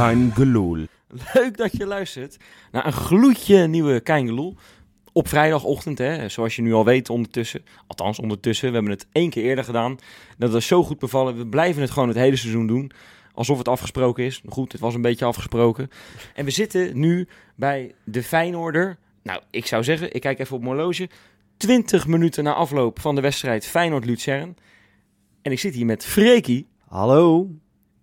Kein Geloel. Leuk dat je luistert naar een gloedje nieuwe Keingeloel. Op vrijdagochtend, hè, zoals je nu al weet ondertussen. Althans ondertussen, we hebben het één keer eerder gedaan. Dat is zo goed bevallen. We blijven het gewoon het hele seizoen doen. Alsof het afgesproken is. Goed, het was een beetje afgesproken. En we zitten nu bij de Feyenoorder. Nou, ik zou zeggen, ik kijk even op mijn horloge. 20 minuten na afloop van de wedstrijd Feyenoord-Luzern. En ik zit hier met Freekie. Hallo.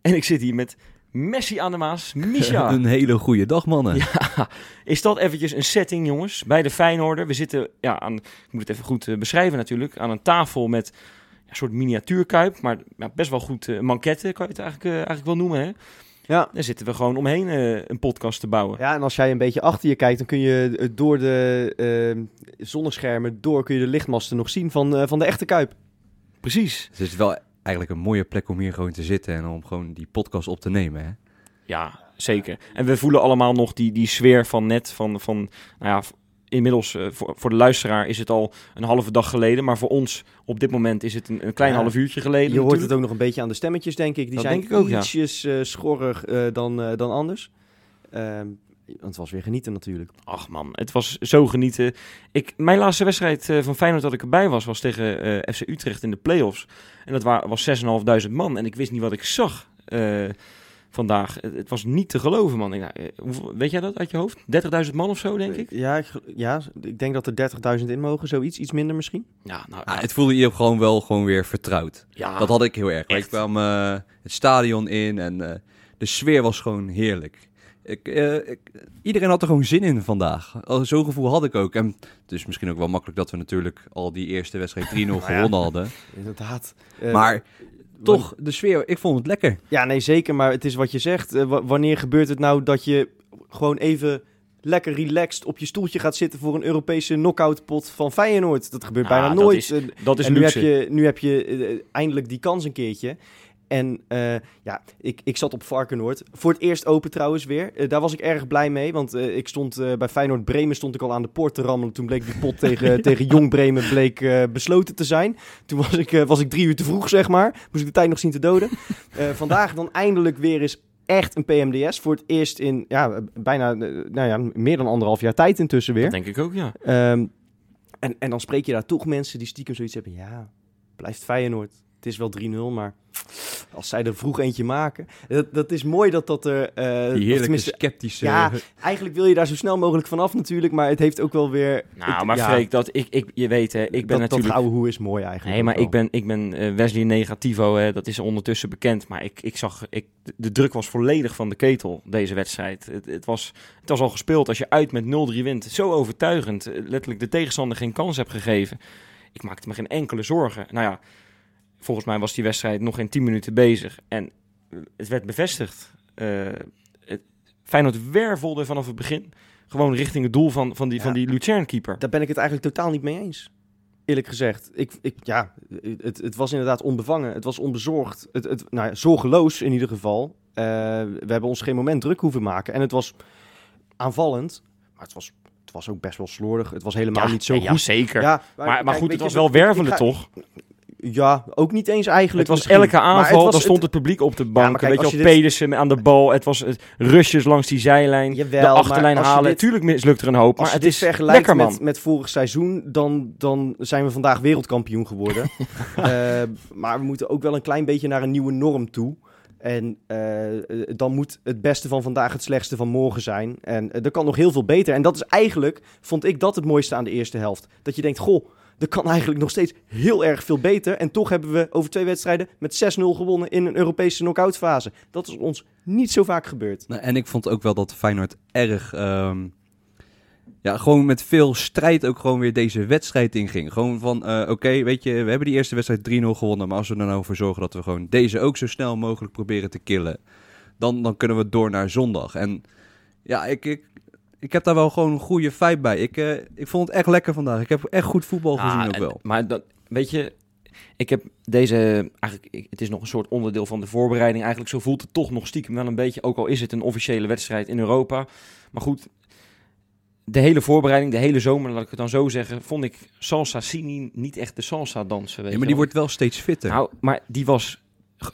En ik zit hier met Messi aan de Maas, Misha. Een hele goede dag, mannen. Ja, is dat eventjes een setting, jongens? Bij de Feyenoorder. We zitten, ja, aan, ik moet het even goed eh, beschrijven natuurlijk, aan een tafel met ja, een soort miniatuurkuip, maar ja, best wel goed uh, manketten, kan je het eigenlijk, eh, eigenlijk wel noemen, hè? Ja. Daar zitten we gewoon omheen eh, een podcast te bouwen. ja, en als jij een beetje achter je kijkt, dan kun je door de eh, zonneschermen door kun je de lichtmasten nog zien van, eh, van de echte Kuip. Precies. Dus het is wel eigenlijk een mooie plek om hier gewoon te zitten en om gewoon die podcast op te nemen. Hè? Ja, zeker. En we voelen allemaal nog die, die sfeer van net, van, van nou ja, inmiddels eh, voor, voor de luisteraar is het al een halve dag geleden, maar voor ons op dit moment is het een, een klein Ja. half uurtje geleden. Je hoort het ook nog een beetje aan de stemmetjes, denk ik. Die Dat zijn denk ik ook, ja. ietsjes eh, schorrig eh, dan, eh, dan anders. Het was weer genieten natuurlijk. Ach man, het was zo genieten. Ik, mijn laatste wedstrijd eh, van Feyenoord dat ik erbij was, was tegen eh, FC Utrecht in de play-offs. En dat wa- was 6.500 man. En ik wist niet wat ik zag eh, vandaag. Het, het was niet te geloven, man. Ik, hoeveel- weet jij dat uit je hoofd? 30.000 man of zo, denk ik? Ja, ik, ja, ik denk dat er 30.000 in mogen, zoiets. Iets minder misschien. Ja, nou, Ah, het voelde je gewoon wel gewoon weer vertrouwd. ja. Dat had ik heel erg. Kwamen eh, het stadion in en eh, de sfeer was gewoon heerlijk. Ik, eh, ik, iedereen had er gewoon zin in vandaag. Al Zo'n gevoel had ik ook. En het is misschien ook wel makkelijk dat we natuurlijk al die eerste wedstrijd 3-0 gewonnen hadden. Inderdaad. Eh, Maar toch, de sfeer, ik vond het lekker. Ja, nee, zeker. Maar het is wat je zegt. Eh, wa- wanneer gebeurt het nou dat je gewoon even lekker relaxed op je stoeltje gaat zitten voor een Europese knockout pot van Feyenoord? Dat gebeurt Ah, bijna dat nooit. is- Eh, dat is en nu heb je, nu heb je eindelijk die kans een keertje. En eh, ja, ik, ik zat op Varkenoord. Voor het eerst open trouwens weer. Eh, daar was ik erg blij mee. Want eh, ik stond bij Feyenoord Bremen stond ik al aan de poort te rammelen. Toen bleek die pot tegen, tegen Jong Bremen bleek, besloten te zijn. Toen was ik, was ik drie uur te vroeg, zeg maar. Moest ik de tijd nog zien te doden. Vandaag dan eindelijk weer eens echt een PMDS. Voor het eerst in ja, bijna nou ja, meer dan anderhalf jaar tijd intussen weer. Dat denk ik ook, ja. Ehm, en, en dan spreek je daar toch mensen die stiekem zoiets hebben. Ja, blijft Feyenoord. Het is wel 3-0, maar als zij er vroeg eentje maken. Dat, dat is mooi dat dat er... eh, Die heerlijke sceptische... ja, eigenlijk wil je daar zo snel mogelijk vanaf natuurlijk. Maar het heeft ook wel weer... Nou, het- maar ja, Freek, dat, ik, ik, je weet hè, ik ben dat, natuurlijk... Dat hoe is mooi eigenlijk. Nee, maar ik ben, ik ben eh, Wesley Negativo, hè, dat is ondertussen bekend. Maar ik, ik zag, ik, de druk was volledig van de ketel, deze wedstrijd. Het, het, was, het was al gespeeld. Als je uit met 0-3 wint, zo overtuigend. eh, Letterlijk de tegenstander geen kans hebt gegeven. Ik maakte me geen enkele zorgen. Nou ja, volgens mij was die wedstrijd nog geen 10 minuten bezig. En eh, het werd bevestigd. Eh het, Feyenoord wervelde vanaf het begin gewoon richting het doel van, van die, Ja. van die Lucerne-keeper. Daar ben ik het eigenlijk totaal niet mee eens. Eerlijk gezegd. Ik, ik, ja, het, het was inderdaad onbevangen. Het was onbezorgd. Het, het, nou ja, zorgeloos in ieder geval. Eh, we hebben ons geen moment druk hoeven maken. En het was aanvallend. Maar het was, het was ook best wel slordig. Het was helemaal niet zo ja, goed. zeker. Ja, maar, maar kijk, goed, het was wel wervelen, toch? Ja, ook niet eens eigenlijk. Het was misschien. elke aanval, was- dan stond het publiek op de bank. kijk, weet je als dit- Pedersen aan de bal. Het was het rushes langs die zijlijn. Jawel, de achterlijn halen. dit- Tuurlijk mislukt er een hoop, maar het is vergelijkt lekker, man. met, met vorig seizoen, dan, dan zijn we vandaag wereldkampioen geworden. Eh, maar we moeten ook wel een klein beetje naar een nieuwe norm toe. En eh, dan moet het beste van vandaag het slechtste van morgen zijn. En eh, er kan nog heel veel beter. En dat is eigenlijk, vond ik dat het mooiste aan de eerste helft. Dat je denkt, goh, er kan eigenlijk nog steeds heel erg veel beter. En toch hebben we over twee wedstrijden met 6-0 gewonnen in een Europese knock-out fase. Dat is ons niet zo vaak gebeurd. Nou, en ik vond ook wel dat Feyenoord erg... ehm, ja, gewoon met veel strijd ook gewoon weer deze wedstrijd inging. Gewoon van, eh, oké, weet je, we hebben die eerste wedstrijd 3-0 gewonnen. Maar als we er nou voor zorgen dat we gewoon deze ook zo snel mogelijk proberen te killen. Dan, dan kunnen we door naar zondag. En ja, ik, ik, ik heb daar wel gewoon een goede vibe bij. Ik, eh, ik vond het echt lekker vandaag. Ik heb echt goed voetbal gezien Ah, ook en- wel. Maar dat, weet je, ik heb deze, eigenlijk, het is nog een soort onderdeel van de voorbereiding. Eigenlijk zo voelt het toch nog stiekem wel een beetje, ook al is het een officiële wedstrijd in Europa. Maar goed, de hele voorbereiding, de hele zomer, laat ik het dan zo zeggen, vond ik Salsa Sini niet echt de salsa dansen. Weet Ja, maar die wordt wel steeds fitter. Nou, maar die was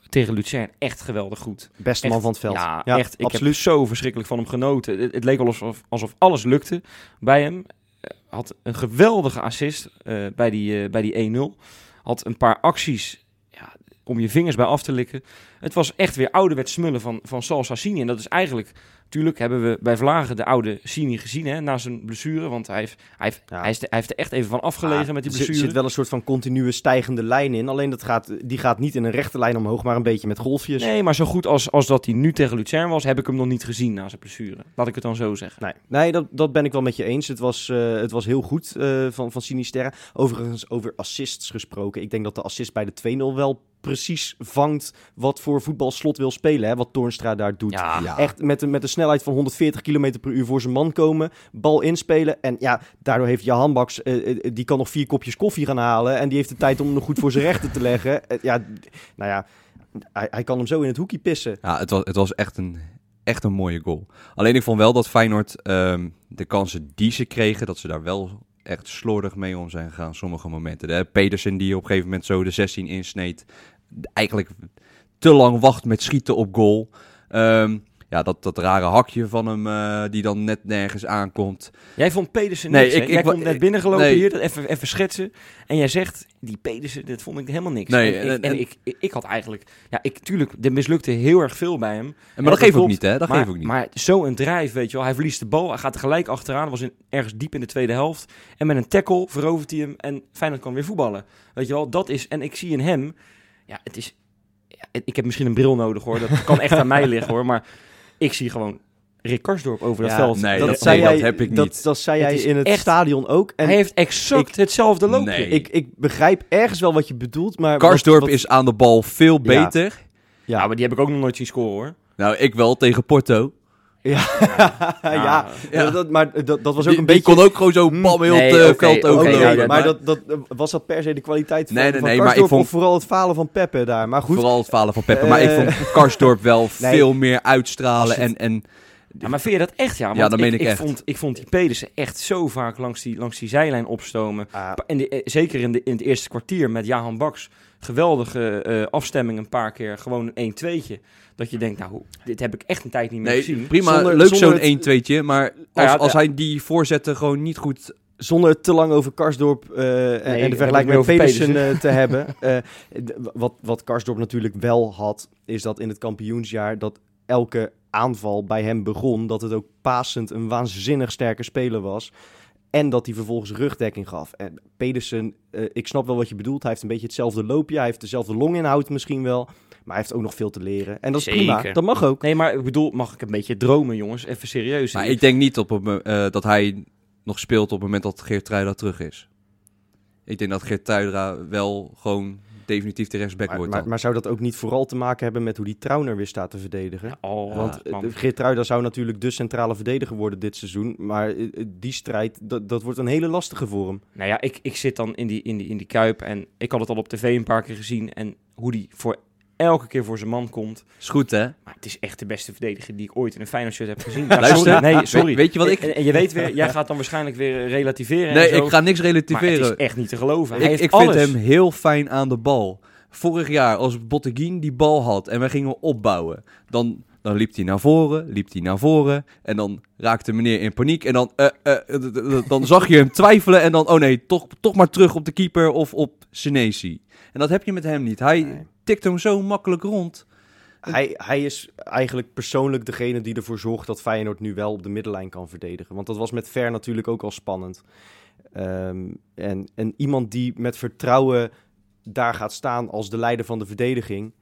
tegen Lucerne echt geweldig goed. Beste Echt, man van het veld. Ja, echt. Ik absoluut. heb zo verschrikkelijk van hem genoten. Het, het leek wel alsof, alsof alles lukte bij hem. Had een geweldige assist eh, bij die, eh, bij die 1-0. Had een paar acties om je vingers bij af te likken. Het was echt weer ouderwets smullen van, van Sal Sassini. En dat is eigenlijk... Natuurlijk hebben we bij Vlagen de oude Sini gezien hè, na zijn blessure. Want hij heeft, hij heeft, Ja. hij is er- hij heeft er echt even van afgelegen met die er zit- blessure. wel een soort van continue stijgende lijn in. Alleen dat gaat, die gaat niet in een rechte lijn omhoog, maar een beetje met golfjes. Nee, maar zo goed als, als dat hij nu tegen Lucerne was, heb ik hem nog niet gezien na zijn blessure. Laat ik het dan zo zeggen. Nee, nee dat, dat ben ik wel met je eens. Het was, eh, het was heel goed eh, van, van Sinisterra. Overigens, over assists gesproken. Ik denk dat de assist bij de 2-0 wel precies vangt wat voor voetbal Slot wil spelen. Hè? Wat Toornstra daar doet. Ja, Ja. Echt met een, met een snelheid van 140 km per uur voor zijn man komen. Bal inspelen. En ja, daardoor heeft Jahan Baks, eh, eh, die kan nog vier kopjes koffie gaan halen. En die heeft de tijd om hem nog goed voor zijn rechten te leggen. Eh, ja, nou ja, hij, hij kan hem zo in het hoekje pissen. Ja, het was, het was echt, een, echt een mooie goal. Alleen ik vond wel dat Feyenoord ehm, de kansen die ze kregen, dat ze daar wel echt slordig mee om zijn gegaan. Sommige momenten. De Pedersen die op een gegeven moment zo de 16 insneed. Eigenlijk te lang wacht met schieten op goal. Ehm, ja, dat, dat rare hakje van hem eh, die dan net nergens aankomt. Jij vond Pedersen niks, ik- Jij ik komt net binnengelopen nee. hier, dat even, even schetsen. En jij zegt, die Pedersen, dat vond ik helemaal niks. Nee, en, ik, en- en en- ik, ik, ik had eigenlijk... Ja, ik, tuurlijk, er mislukte heel erg veel bij hem. Maar dat geeft ook niet, hè? Dat maar, geeft ook niet. Maar zo'n drijf, weet je wel. Hij verliest de bal, hij gaat gelijk achteraan. Was in, ergens diep in de tweede helft. En met een tackle verovert hij hem en Feyenoord kan weer voetballen. Weet je wel, dat is... En ik zie in hem... Ja, het is... Ja, ik heb misschien een bril nodig, hoor. Dat kan echt aan mij liggen, hoor. Maar ik zie gewoon Rick Karsdorp over dat veld. nee, dat, dat- zei nee, jij, dat heb ik niet. Dat zei jij in het echt- stadion ook. En hij heeft exact hetzelfde loopje. Nee. ik, ik begrijp ergens wel wat je bedoelt, maar... Karsdorp wat- wat- is aan de bal veel Ja. beter. Ja, maar die heb ik ook nog nooit zien scoren, hoor. Nou, ik wel tegen Porto. Ja, ja, Ja. Dat, maar dat, dat was ook Die, een die beetje... kon ook gewoon zo bam heel Nee, het eh, veld ja, ja, maar maar- dat, dat, was dat per se de kwaliteit van, Nee, nee, van nee, maar Karsdorp ik vond- of vooral het falen van Peppe daar? Maar goed, Vooral het falen van Pepper. maar ik Eh, vond Karsdorp wel nee. veel meer uitstralen. En, en Ja, maar vind je dat echt? Ja, want Ja, dat meen ik ik, echt. Vond, ik vond die Pedersen echt zo vaak langs die, langs die zijlijn opstomen. ah, En eh, zeker in, de, in het eerste kwartier met Jahan Baks. Geweldige eh, afstemming een paar keer. Gewoon een 1-2'tje. Dat je denkt, nou, dit heb ik echt een tijd niet meer nee, gezien. prima, Zonder- leuk zo'n het- 1-2'tje. Maar als, Nou ja, als ja. hij die voorzetten gewoon niet goed... zonder het te lang over Karsdorp eh, en- de vergelijking met Pedersen Pedersen. eh, te hebben. eh, wat, wat Karsdorp natuurlijk wel had, is dat in het kampioensjaar dat elke aanval bij hem begon, dat het ook pasend een waanzinnig sterke speler was. En dat hij vervolgens rugdekking gaf. En Pedersen, eh, ik snap wel wat je bedoelt. Hij heeft een beetje hetzelfde loopje. Hij heeft dezelfde longinhoud misschien wel. Maar hij heeft ook nog veel te leren. En dat is prima. Dat mag ook. Nee, maar ik bedoel, mag ik een beetje dromen, jongens? Even serieus. Maar ik denk niet op, het mo- eh, dat hij nog speelt op het moment dat Geertruida terug is. Ik denk dat Geertruida wel gewoon definitief de rechtsback Maar, wordt maar, maar zou dat ook niet vooral te maken hebben met hoe die Trauner weer staat te verdedigen? Oh, Want. Want Geertruida zou natuurlijk de centrale verdediger worden dit seizoen. Maar eh, eh, die strijd, dat, dat wordt een hele lastige voor hem. Nou ja, ik, ik zit dan in die, in, die, in die kuip en ik had het al op tv een paar keer gezien. En hoe die voor elke keer voor zijn man komt. Is goed, hè? Maar het is echt de beste verdediger die ik ooit in een Feyenoord shirt heb gezien. Luister. sorry, nee, sorry. Weet- weet je wat ik- En, je weet weer, jij gaat dan waarschijnlijk weer relativeren Nee, en zo. ik ga niks Maar het relativeren. is echt niet te geloven. Hij Ik, heeft ik vind alles. hem heel fijn aan de bal. Vorig jaar, als Botteguin die bal had en wij gingen opbouwen, dan, dan liep hij naar voren, liep hij naar voren. En dan raakte meneer in paniek. En dan, eh, eh, eh, dan zag je hem twijfelen. En dan, oh nee, toch, toch maar terug op de keeper of op Senesi. En dat heb je met hem niet. Hij Nee. tikt hem zo makkelijk rond. Hij, hij is eigenlijk persoonlijk degene die ervoor zorgt dat Feyenoord nu wel op de middenlijn kan verdedigen. Want dat was met Ver natuurlijk ook al spannend. Ehm, en, en iemand die met vertrouwen daar gaat staan als de leider van de verdediging,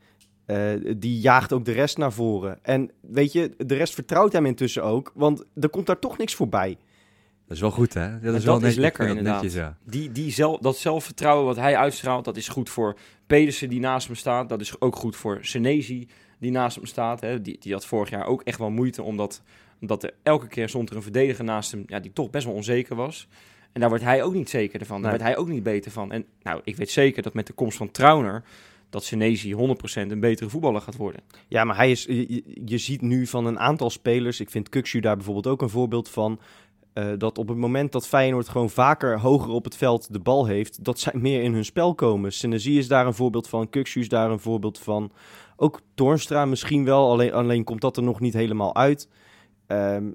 eh, die jaagt ook de rest naar voren. En weet je, de rest vertrouwt hem intussen ook, want er komt daar toch niks voorbij. Dat is wel goed, hè? Dat dat wel is netjes- lekker, dat inderdaad. netjes, ja. Die, die zelf, dat zelfvertrouwen wat hij uitstraalt, dat is goed voor Pedersen die naast hem staat. Dat is ook goed voor Senesi die naast hem staat. Hè. Die, die had vorig jaar ook echt wel moeite, omdat, omdat er elke keer stond er een verdediger naast hem ja, die toch best wel onzeker was. En daar wordt hij ook niet zekerder van. Daar Nee. wordt hij ook niet beter van. En nou, ik weet zeker dat met de komst van Trauner, dat Senesi 100% een betere voetballer gaat worden. Ja, maar hij is, je, ziet nu van een aantal spelers, ik vind Kukshu daar bijvoorbeeld ook een voorbeeld van. eh, dat op het moment dat Feyenoord gewoon vaker hoger op het veld de bal heeft, dat zij meer in hun spel komen. Synergie is daar een voorbeeld van, Kukshu is daar een voorbeeld van. Ook Toornstra misschien wel, alleen, alleen komt dat er nog niet helemaal uit. Ehm,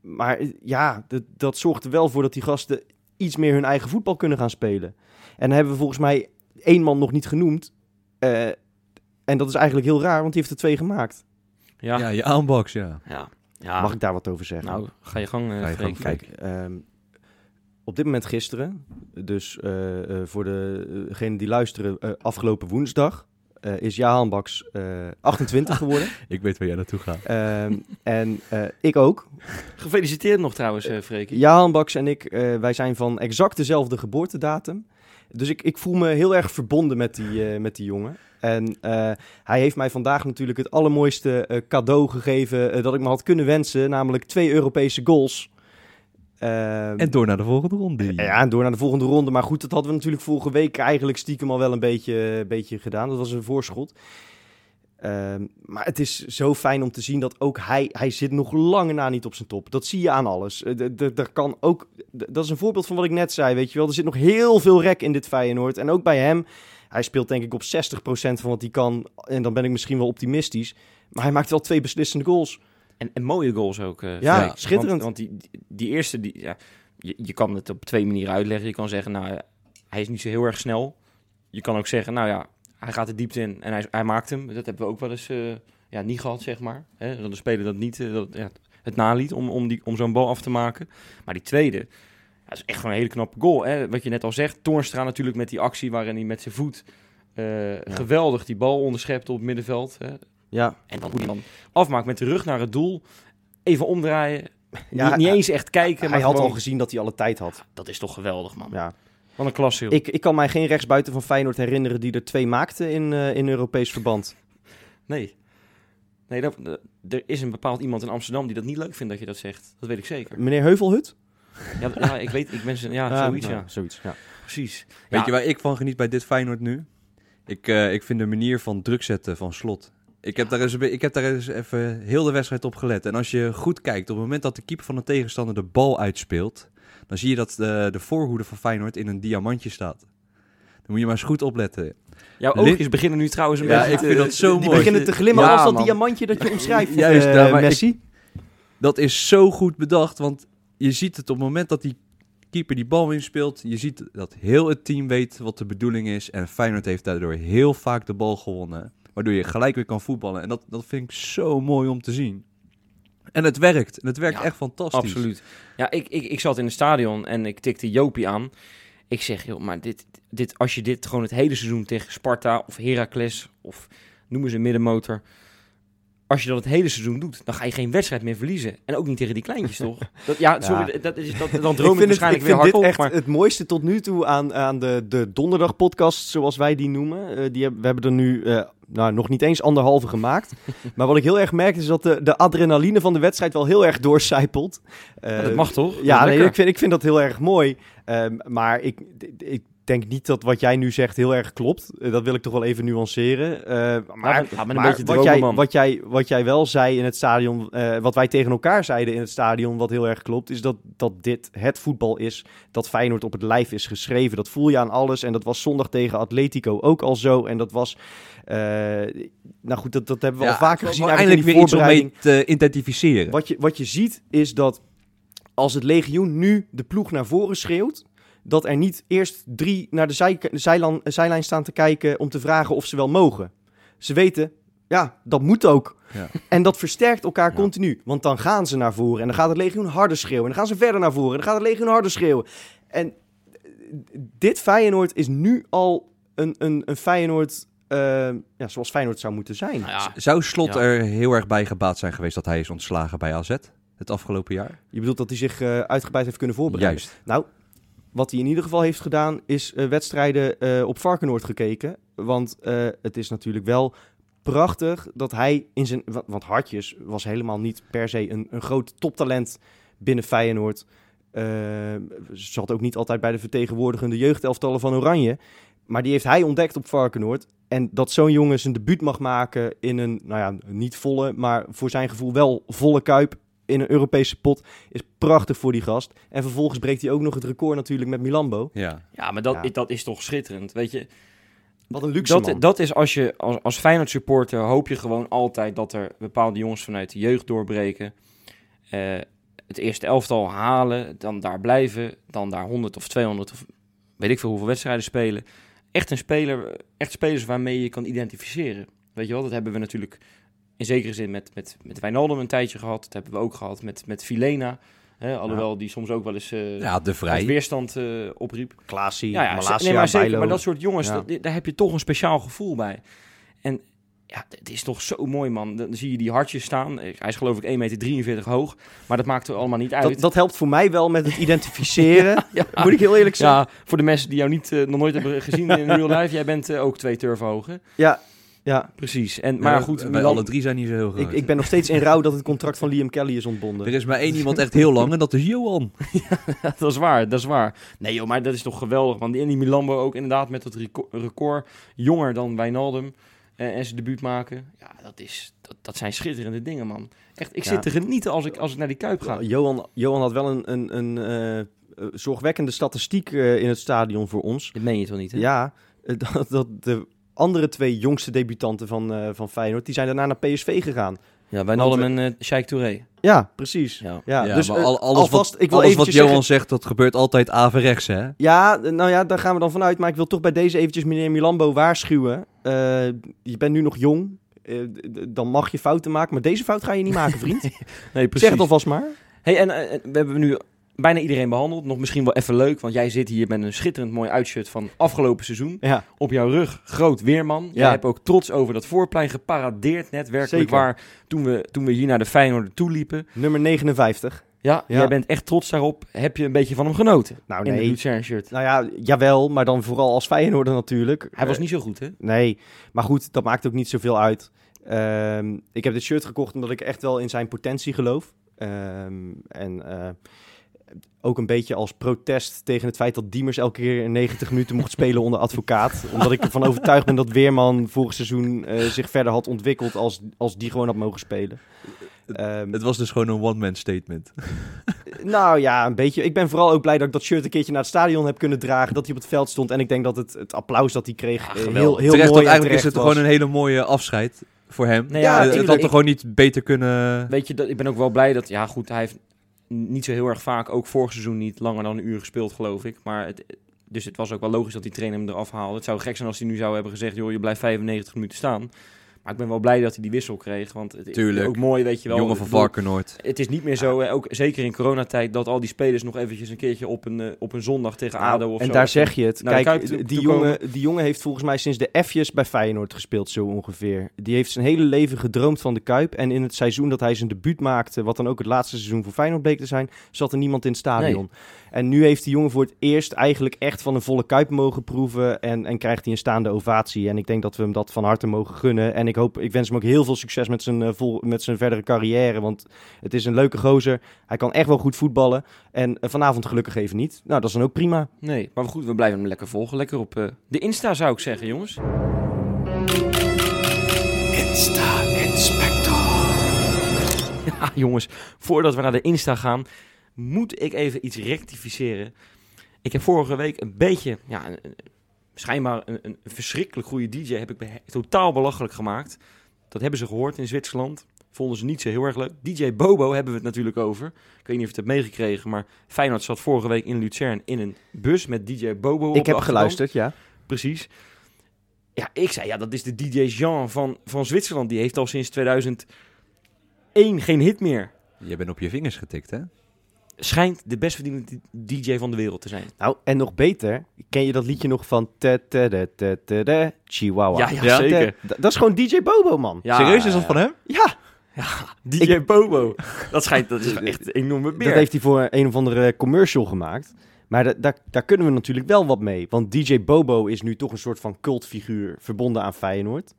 maar ja, dat, dat zorgt er wel voor dat die gasten iets meer hun eigen voetbal kunnen gaan spelen. En dan hebben we volgens mij één man nog niet genoemd. Eh, en dat is eigenlijk heel raar, want die heeft er twee gemaakt. Ja, Ja, ja. je aanbox, ja. ja. Mag ik daar wat over zeggen? Nou, ga je gang, eh, Ga je Freek. gang. Kijk, ehm, op dit moment gisteren, dus eh, eh, voor de- degenen die luisteren, afgelopen woensdag, eh, is Jahan Baks eh, 28 geworden. Ik weet waar jij naartoe gaat. Ehm, en eh, ik ook. Gefeliciteerd nog trouwens, eh Freek. Jahan Baks en ik, eh, wij zijn van exact dezelfde geboortedatum. Dus ik, ik voel me heel erg verbonden met die, eh, met die jongen. En eh, hij heeft mij vandaag natuurlijk het allermooiste eh, cadeau gegeven eh, dat ik me had kunnen wensen. Namelijk twee Europese goals. Ehm, En door naar de volgende ronde. ja, en door naar de volgende ronde. Maar goed, dat hadden we natuurlijk vorige week eigenlijk stiekem al wel een beetje, beetje gedaan. Dat was een voorschot. Ehm, maar het is zo fijn om te zien dat ook hij, hij zit nog lange na niet op zijn top. Dat zie je aan alles. Eh, Er kan ook, dat is een voorbeeld van wat ik net zei, weet je wel. Er zit nog heel veel rek in dit Feyenoord. En ook bij hem, hij speelt denk ik op 60% van wat hij kan. En dan ben ik misschien wel optimistisch. Maar hij maakt wel twee beslissende goals. En, en mooie goals ook. eh, Ja, Freek. schitterend. Want, want die, die, die eerste, die, ja, je, je kan het op twee manieren uitleggen. Je kan zeggen, nou, hij is niet zo heel erg snel. Je kan ook zeggen, nou ja, hij gaat de diepte in en hij, hij maakt hem. Dat hebben we ook wel eens eh, ja, niet gehad, zeg maar. Hè? Dat de speler dat niet, eh, dat, ja, het naliet om, om, die, om zo'n bal af te maken. Maar die tweede, ja, dat is echt gewoon een hele knappe goal. Hè? Wat je net al zegt, Toornstra natuurlijk met die actie waarin hij met zijn voet geweldig die bal onderschept op het middenveld. Hè? Ja, En dan hoe dan afmaakt met de rug naar het doel. Even omdraaien. Ja, niet, niet eens echt kijken. hij maar had gewoon- al gezien dat hij alle tijd had. Dat is toch geweldig, man. Ja. Wat een klasse. Ik, ik kan mij geen rechtsbuiten van Feyenoord herinneren die er twee maakte in, eh, in Europees verband. Nee. Nee, dat, eh, er is een bepaald iemand in Amsterdam die dat niet leuk vindt dat je dat zegt. Dat weet ik zeker. Meneer Heuvelhut? Ja, ik weet, ik ben ze, ja, Ah, zoiets, nou, ja. zoiets, ja. Precies. Weet Ja, je waar ik van geniet bij dit Feyenoord nu? Ik, eh, ik vind de manier van druk zetten van slot. Ik heb, daar eens, ik heb daar eens even heel de wedstrijd op gelet. En als je goed kijkt, op het moment dat de keeper van de tegenstander de bal uitspeelt, dan zie je dat de, de voorhoede van Feyenoord in een diamantje staat. Dan moet je maar eens goed opletten. Jouw oogjes beginnen nu trouwens een Ja, beetje ik te- vind dat zo Die mooi. beginnen te glimmen Ja, als dat man. diamantje dat je omschrijft, Juist, eh, ik- Messi. Dat is zo goed bedacht, want je ziet het op het moment dat die keeper die bal inspeelt, je ziet dat heel het team weet wat de bedoeling is. En Feyenoord heeft daardoor heel vaak de bal gewonnen, waardoor je gelijk weer kan voetballen. En dat, dat vind ik zo mooi om te zien. En het werkt, en het werkt Ja, echt fantastisch. Absoluut. Ja, ik, ik, ik zat in het stadion en ik tikte Jopie aan. Ik zeg, joh, maar dit, dit, als je dit gewoon het hele seizoen tegen Sparta of Heracles of noemen ze middenmotor. Als je dat het hele seizoen doet, dan ga je geen wedstrijd meer verliezen. En ook niet tegen die kleintjes, toch? Dat, ja, sorry, Ja. dat is, dat, dan droom ik, het, waarschijnlijk ik weer echt Maar het mooiste tot nu toe aan, aan de, de donderdag podcast, zoals wij die noemen. Eh, die hebben, we hebben er nu eh, nou, nog niet eens anderhalve gemaakt. maar wat ik heel erg merk is dat de, de adrenaline van de wedstrijd wel heel erg doorcijpelt. Dat mag toch? Dat Ja, nee, ik, vind, ik vind dat heel erg mooi. Ehm, maar ik, ik denk niet dat wat jij nu zegt heel erg klopt. Eh, dat wil ik toch wel even nuanceren. Eh, maar ja, wat, dromen, jij, wat, jij, wat jij wel zei in het stadion, eh, wat wij tegen elkaar zeiden in het stadion, wat heel erg klopt, is dat, dat dit het voetbal is dat Feyenoord op het lijf is geschreven. Dat voel je aan alles en dat was zondag tegen Atletico ook al zo. En dat was, nou goed, dat, dat hebben we al vaker gezien eigenlijk weer iets om mee te identificeren. Wat je, wat je ziet is dat als het legioen nu de ploeg naar voren schreeuwt, dat er niet eerst drie naar de, zij, de zijlijn, zijlijn staan te kijken om te vragen of ze wel mogen. Ze weten, ja, dat moet ook. Ja. En dat versterkt elkaar Ja. continu. Want dan gaan ze naar voren en dan gaat het legioen harder schreeuwen. En dan gaan ze verder naar voren en dan gaat het legioen harder schreeuwen. En eh, dit Feyenoord is nu al een, een, een Feyenoord eh, ja, zoals Feyenoord zou moeten zijn. Nou ja, Zou Slot Ja. er heel erg bij gebaat zijn geweest dat hij is ontslagen bij AZ het afgelopen jaar? Je bedoelt dat hij zich eh, uitgebreid heeft kunnen voorbereiden. Juist. Nou, wat hij in ieder geval heeft gedaan, is eh, wedstrijden eh, op Varkenoord gekeken. Want eh, het is natuurlijk wel prachtig dat hij in zijn... wa- Want Hartjes was helemaal niet per se een, een groot toptalent binnen Feyenoord. Eh, ze zat ook niet altijd bij de vertegenwoordigende jeugdelftallen van Oranje. Maar die heeft hij ontdekt op Varkenoord. En dat zo'n jongen zijn debuut mag maken in een, nou ja, niet volle, maar voor zijn gevoel wel volle kuip. in een Europese pot is prachtig voor die gast. En vervolgens breekt hij ook nog het record natuurlijk met Milambo. Ja. Ja, maar dat, Ja. Dat is toch schitterend. Weet je, Wat een luxe dat, man. dat is als je als, als Feyenoord supporter hoop je gewoon altijd dat er bepaalde jongens vanuit de jeugd doorbreken. Eh, het eerste elftal halen, dan daar blijven, dan daar 100 of 200 of weet ik veel hoeveel wedstrijden spelen. Echt een speler, echt spelers waarmee je kan identificeren. Weet je wel, dat hebben we natuurlijk in zekere zin met, met, met Wijnaldum een tijdje gehad. Dat hebben we ook gehad met, met Filena. Hè, alhoewel die soms ook wel eens eh, ja, de vrij. weerstand eh, opriep. Klaasie, Ja, ja Malasia, nee, maar zeker. Maar dat soort jongens, Ja. dat- daar heb je toch een speciaal gevoel bij. En ja, het is toch zo mooi, man. Dan zie je die hartjes staan. Hij is geloof ik 1,43 meter hoog. Maar dat maakt er allemaal niet uit. dat, dat helpt voor mij wel met het identificeren. ja, Moet ik heel eerlijk zeggen. ja, voor de mensen die jou niet, eh, nog nooit hebben gezien in real life. Jij bent eh, ook twee turven hoog, hè? Ja, ja. Precies. En, maar Ja, goed, wij Milan- alle drie zijn niet zo heel groot. Ik, ik ben nog steeds in rouw dat het contract van Liam Kelly is ontbonden. Er is maar één iemand echt heel lang en dat is Johan. dat is waar, dat is waar. Nee joh, maar dat is toch geweldig. Want die Andy Milambo ook inderdaad met dat reco- record jonger dan Wijnaldum. Eh, en zijn debuut maken. Ja, dat, is, dat, dat zijn schitterende dingen, man. Echt, ik Ja. zit te genieten als ik, als ik naar die Kuip ga. Johan, Johan had wel een, een, een eh, eh, zorgwekkende statistiek eh, in het stadion voor ons. Dat meen je toch niet, hè? Ja, dat, dat de andere twee jongste debutanten van, eh, van Feyenoord, die zijn daarna naar PSV gegaan. Ja, Wijnaldum Want, en eh Sheikh Touré. Ja, precies. Ja. Ja, Ja, dus maar eh, al- alles, alvast, wat, ik wil alles wat Johan zeggen- zegt, dat gebeurt altijd averechts, hè? Ja, nou ja, daar gaan we dan vanuit. Maar ik wil toch bij deze eventjes meneer Milambo waarschuwen. Eh, je bent nu nog jong. Eh, dan mag je fouten maken. Maar deze fout ga je niet maken, vriend. Nee, zeg het alvast maar. Hey, en we hebben nu bijna iedereen behandeld. Nog misschien wel even leuk, want jij zit hier met een schitterend mooi uitshirt van afgelopen seizoen. Ja, Op jouw rug, groot weerman. Jij hebt ook trots over dat voorplein geparadeerd net. Werkelijk Zeker. waar, toen we, toen we hier naar de Feyenoord toe liepen. nummer 59. Ja, Ja. jij bent echt trots daarop. Heb je een beetje van hem genoten? Nou in de nee, Luzern shirt. nou ja, jawel. Maar dan vooral als Feyenoorder natuurlijk. Hij was Eh, niet zo goed, hè? Nee, maar goed, dat maakt ook niet zoveel uit. Ehm, ik heb dit shirt gekocht omdat ik echt wel in zijn potentie geloof. Ehm, en eh, ook een beetje als protest tegen het feit dat Diemers elke keer in 90 minuten mocht spelen onder advocaat. Omdat ik ervan overtuigd ben dat Weerman vorig seizoen eh, zich verder had ontwikkeld als, als die gewoon had mogen spelen. Ehm, Het was dus gewoon een one-man statement. nou ja, een beetje. Ik ben vooral ook blij dat ik dat shirt een keertje naar het stadion heb kunnen dragen. Dat hij op het veld stond. En ik denk dat het, het applaus dat hij kreeg Ja, eh, heel, heel terecht, mooi want eigenlijk is het was. gewoon een hele mooie afscheid voor hem. Nee, Ja, ja, Eh, het had er gewoon niet beter kunnen... Weet je, dat, ik ben ook wel blij dat... Ja, goed, hij heeft niet zo heel erg vaak, ook vorig seizoen niet langer dan een uur gespeeld, geloof ik. Maar het, dus het was ook wel logisch dat die trainer hem eraf haalde. Het zou gek zijn als hij nu zou hebben gezegd, joh, je blijft 95 minuten staan. Maar ik ben wel blij dat hij die wissel kreeg, want het is ook mooi, weet je wel. Jongen van Varkenoord. Het is niet meer zo, ook zeker in coronatijd, dat al die spelers nog eventjes een keertje op een, eh, op een zondag tegen Nou, ADO of en zo. daar zeg je het. Kijk, toe- die, jongen, die jongen heeft volgens mij sinds de F'jes bij Feyenoord gespeeld, zo ongeveer. Die heeft zijn hele leven gedroomd van de Kuip. En in het seizoen dat hij zijn debuut maakte, wat dan ook het laatste seizoen voor Feyenoord bleek te zijn, zat er niemand in het stadion. En nu heeft die jongen voor het eerst eigenlijk echt van een volle Kuip mogen proeven. En, en krijgt hij een staande ovatie. En ik denk dat we hem dat van harte mogen gunnen. En ik, hoop, ik wens hem ook heel veel succes met zijn, eh, vol, met zijn verdere carrière. Want het is een leuke gozer. Hij kan echt wel goed voetballen. En eh, vanavond gelukkig even niet. Nou, dat is dan ook prima. Nee, maar goed, we blijven hem lekker volgen. Lekker op eh, de Insta zou ik zeggen, jongens. Insta-inspector. Ja, jongens, voordat we naar de Insta gaan, moet ik even iets rectificeren. Ik heb vorige week een beetje, ja, een- schijnbaar een, een verschrikkelijk goede DJ heb ik be- totaal belachelijk gemaakt. Dat hebben ze gehoord in Zwitserland. Vonden ze niet zo heel erg leuk. DJ Bobo hebben we het natuurlijk over. Ik weet niet of je het hebt meegekregen, maar Feyenoord zat vorige week in Luzern in een bus met DJ Bobo op ik heb geluisterd, ja. Precies. Ja, ik zei, ja, dat is de DJ Jean van, van Zwitserland. Die heeft al sinds 2001 geen hit meer. Je bent op je vingers getikt, hè? Schijnt de best verdienende DJ van de wereld te zijn. Nou, en nog beter, ken je dat liedje nog van te te de te te de Chihuahua? Ja, ja, Ja? zeker. Dat is gewoon DJ Bobo, man. Ja, Serieus, is dat van hem? Ja, DJ Bobo. Dat schijnt, dat is echt een enorme beer. dat heeft hij voor een of andere commercial gemaakt. Maar da- daar- daar kunnen we natuurlijk wel wat mee. Want DJ Bobo is nu toch een soort van cultfiguur verbonden aan Feyenoord.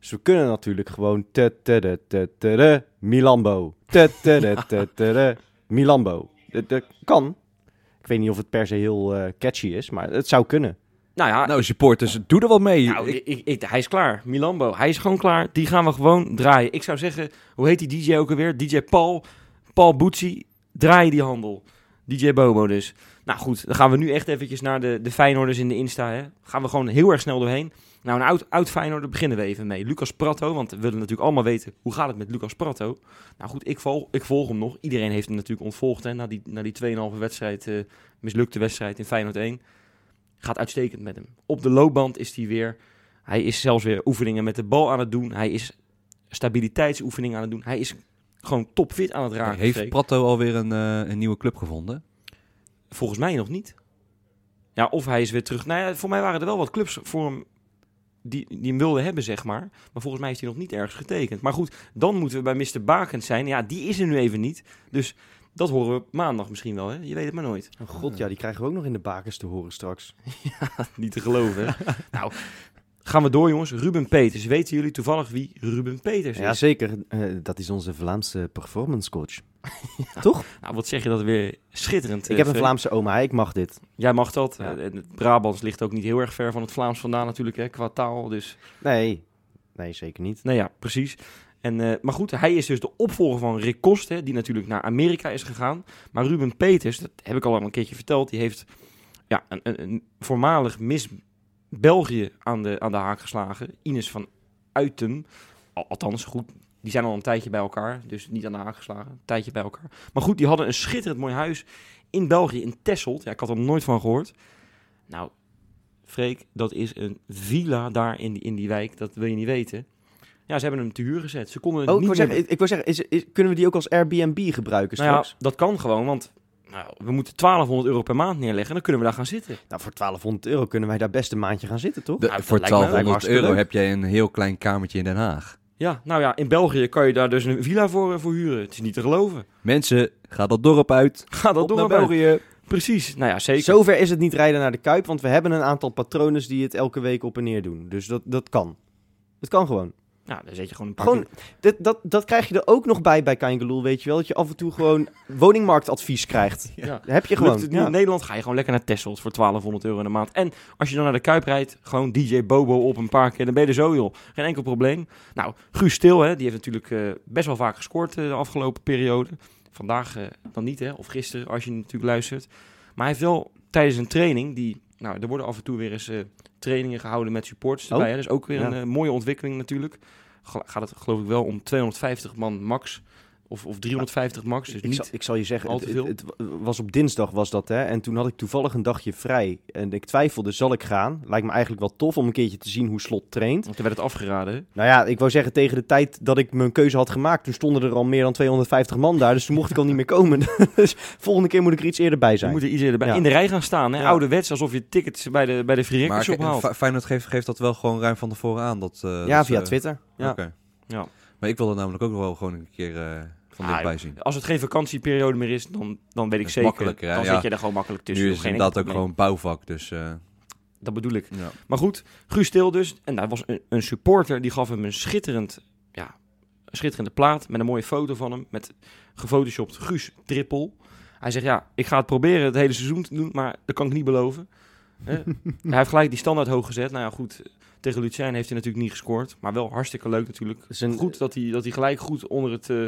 Dus we kunnen natuurlijk gewoon te te de te te de Milambo. Te te de te te de Milambo. Dat, dat kan. Ik weet niet of het per se heel eh, catchy is, maar het zou kunnen. Nou ja, Nou, supporters, doe er wat mee. nou, Ik- ik, ik, hij is klaar. Milambo, hij is gewoon klaar. Die gaan we gewoon draaien. Ik zou zeggen, hoe heet die DJ ook alweer? DJ Paul. Paul Boetsi, draai die handel. DJ Bobo dus. Nou goed, dan gaan we nu echt eventjes naar de, de Feyenoorders in de Insta. Hè. Gaan we gewoon heel erg snel doorheen. Nou, een oud, oud Feyenoorder beginnen we even mee. Lucas Pratto, want we willen natuurlijk allemaal weten hoe gaat het met Lucas Pratto. Nou goed, ik volg, ik volg hem nog. Iedereen heeft hem natuurlijk ontvolgd hè, na die, na die 2,5 wedstrijd, eh, mislukte wedstrijd in Feyenoord 1. Gaat uitstekend met hem. Op de loopband is hij weer. Hij is zelfs weer oefeningen met de bal aan het doen. Hij is stabiliteitsoefeningen aan het doen. Hij is gewoon topfit aan het raken. Heeft. Pratto alweer een, eh, een nieuwe club gevonden? Volgens mij nog niet. Ja, of hij is weer terug. Nou ja, voor mij waren er wel wat clubs voor hem die, die hem wilden hebben, zeg maar. Maar volgens mij is hij nog niet ergens getekend. Maar goed, dan moeten we bij Mr. Bakens zijn. Ja, die is er nu even niet. Dus dat horen we maandag misschien wel, hè? Je weet het maar nooit. Oh god, ja, die krijgen we ook nog in de bakens te horen straks. Niet te geloven, hè? nou, gaan we door, jongens. Ruben Peters. Weten jullie toevallig wie Ruben Peters is? Ja, zeker. Eh, dat is onze Vlaamse performance coach. Toch? Nou, wat zeg je dat weer schitterend. Ik eh, heb een Freek. Vlaamse oma, ik mag dit. Jij mag dat. Ja. Eh, en het Brabants ligt ook niet heel erg ver van het Vlaams vandaan natuurlijk, hè, qua taal. Dus Nee, nee, zeker niet. Nou ja, precies. En, eh, maar goed, hij is dus de opvolger van Rick Kost, hè, die natuurlijk naar Amerika is gegaan. Maar Ruben Peters, dat heb ik al een keertje verteld, die heeft ja, een, een, een voormalig Miss België aan de, aan de haak geslagen. Ines van Uiten, Al- althans goed, die zijn al een tijdje bij elkaar, dus niet aan de haak geslagen, een tijdje bij elkaar. Maar goed, die hadden een schitterend mooi huis in België, in Tesselt. Ja, ik had er nog nooit van gehoord. Nou, Freek, dat is een villa daar in die, in die wijk, dat wil je niet weten. Ja, ze hebben hem te huur gezet. Ze konden het Oh, ik niet wil meer... zeggen, ik wil zeggen is, is- kunnen we die ook als Airbnb gebruiken Nou ja, straks? dat kan gewoon, want nou, we moeten 1200 euro per maand neerleggen en dan kunnen we daar gaan zitten. Nou, voor 1200 euro kunnen wij daar best een maandje gaan zitten, toch? De- Nou, voor lijkt me- lijkt me 1200 hartstikke euro leuk. heb jij een heel klein kamertje in Den Haag. Ja, nou ja, in België kan je daar dus een villa voor, eh, voor huren. Het is niet te geloven. Mensen, ga dat dorp uit. Ga dat Op naar naar België. Precies, nou ja, zeker. Zover is het niet rijden naar de Kuip, want we hebben een aantal patronen die het elke week op en neer doen. Dus dat, dat kan. Het kan gewoon. Nou, dan zet je gewoon een paar Gewoon, dat, dat, dat krijg je er ook nog bij bij Kangeloel, weet je wel. Dat je af en toe gewoon woningmarktadvies krijgt. Ja. Dat heb je gewoon. Ja. in Nederland, ga je gewoon lekker naar Texels voor 1200 euro in de maand. En als je dan naar de Kuip rijdt, gewoon DJ Bobo op een paar keer, dan ben je er zo joh. Geen enkel probleem. Nou, Guus Stil, hè, die heeft natuurlijk eh, best wel vaak gescoord eh, de afgelopen periode. Vandaag eh, dan niet, hè, of gisteren als je natuurlijk luistert. Maar hij heeft wel tijdens een training, die, nou, er worden af en toe weer eens eh, trainingen gehouden met supporters erbij. Oh. Hè, dus ook weer Ja. een eh, mooie ontwikkeling natuurlijk. Ga- Gaat het geloof ik wel om 250 man max, of, of 350 max. Dus Ik, niet zal, ik zal je zeggen, al het, te veel. het, het was op dinsdag was dat, hè. En toen had ik toevallig een dagje vrij. En ik twijfelde, zal ik gaan? Lijkt me eigenlijk wel tof om een keertje te zien hoe Slot traint. Want er werd het afgeraden. hè. Nou ja, ik wou zeggen, tegen de tijd dat ik mijn keuze had gemaakt... toen stonden er al meer dan 250 man daar. Dus toen mocht ik al niet meer komen. dus volgende keer moet ik er iets eerder bij Je zijn. moet er iets eerder bij Ja. in de rij gaan staan. Hè? Ja. Ouderwets, alsof je tickets bij de, bij de Free ophaalt. Fe- Feyenoord geeft, geeft dat wel gewoon ruim van tevoren aan. Dat, eh, ja, dat via ze- Twitter. Ja. Oké. Ja. Maar ik wil er namelijk ook wel gewoon een keer eh, van Ah, dichtbij zien. Als het geen vakantieperiode meer is, dan, dan weet ik zeker. makkelijker, hè? dan zit je er gewoon makkelijk tussen. nu is Geen inderdaad ook gewoon bouwvak, dus... eh. Dat bedoel ik. ja. Maar goed, Guus Stil dus. En daar was een, een supporter, die gaf hem een schitterend... Ja, een schitterende plaat met een mooie foto van hem. Met gefotoshopt Guus Trippel. Hij zegt, ja, ik ga het proberen het hele seizoen te doen, maar dat kan ik niet beloven. Hij heeft gelijk die standaard hoog gezet. Nou ja, goed, tegen Lucien heeft hij natuurlijk niet gescoord. Maar wel hartstikke leuk natuurlijk. is een- goed dat hij, dat hij gelijk goed onder het... eh,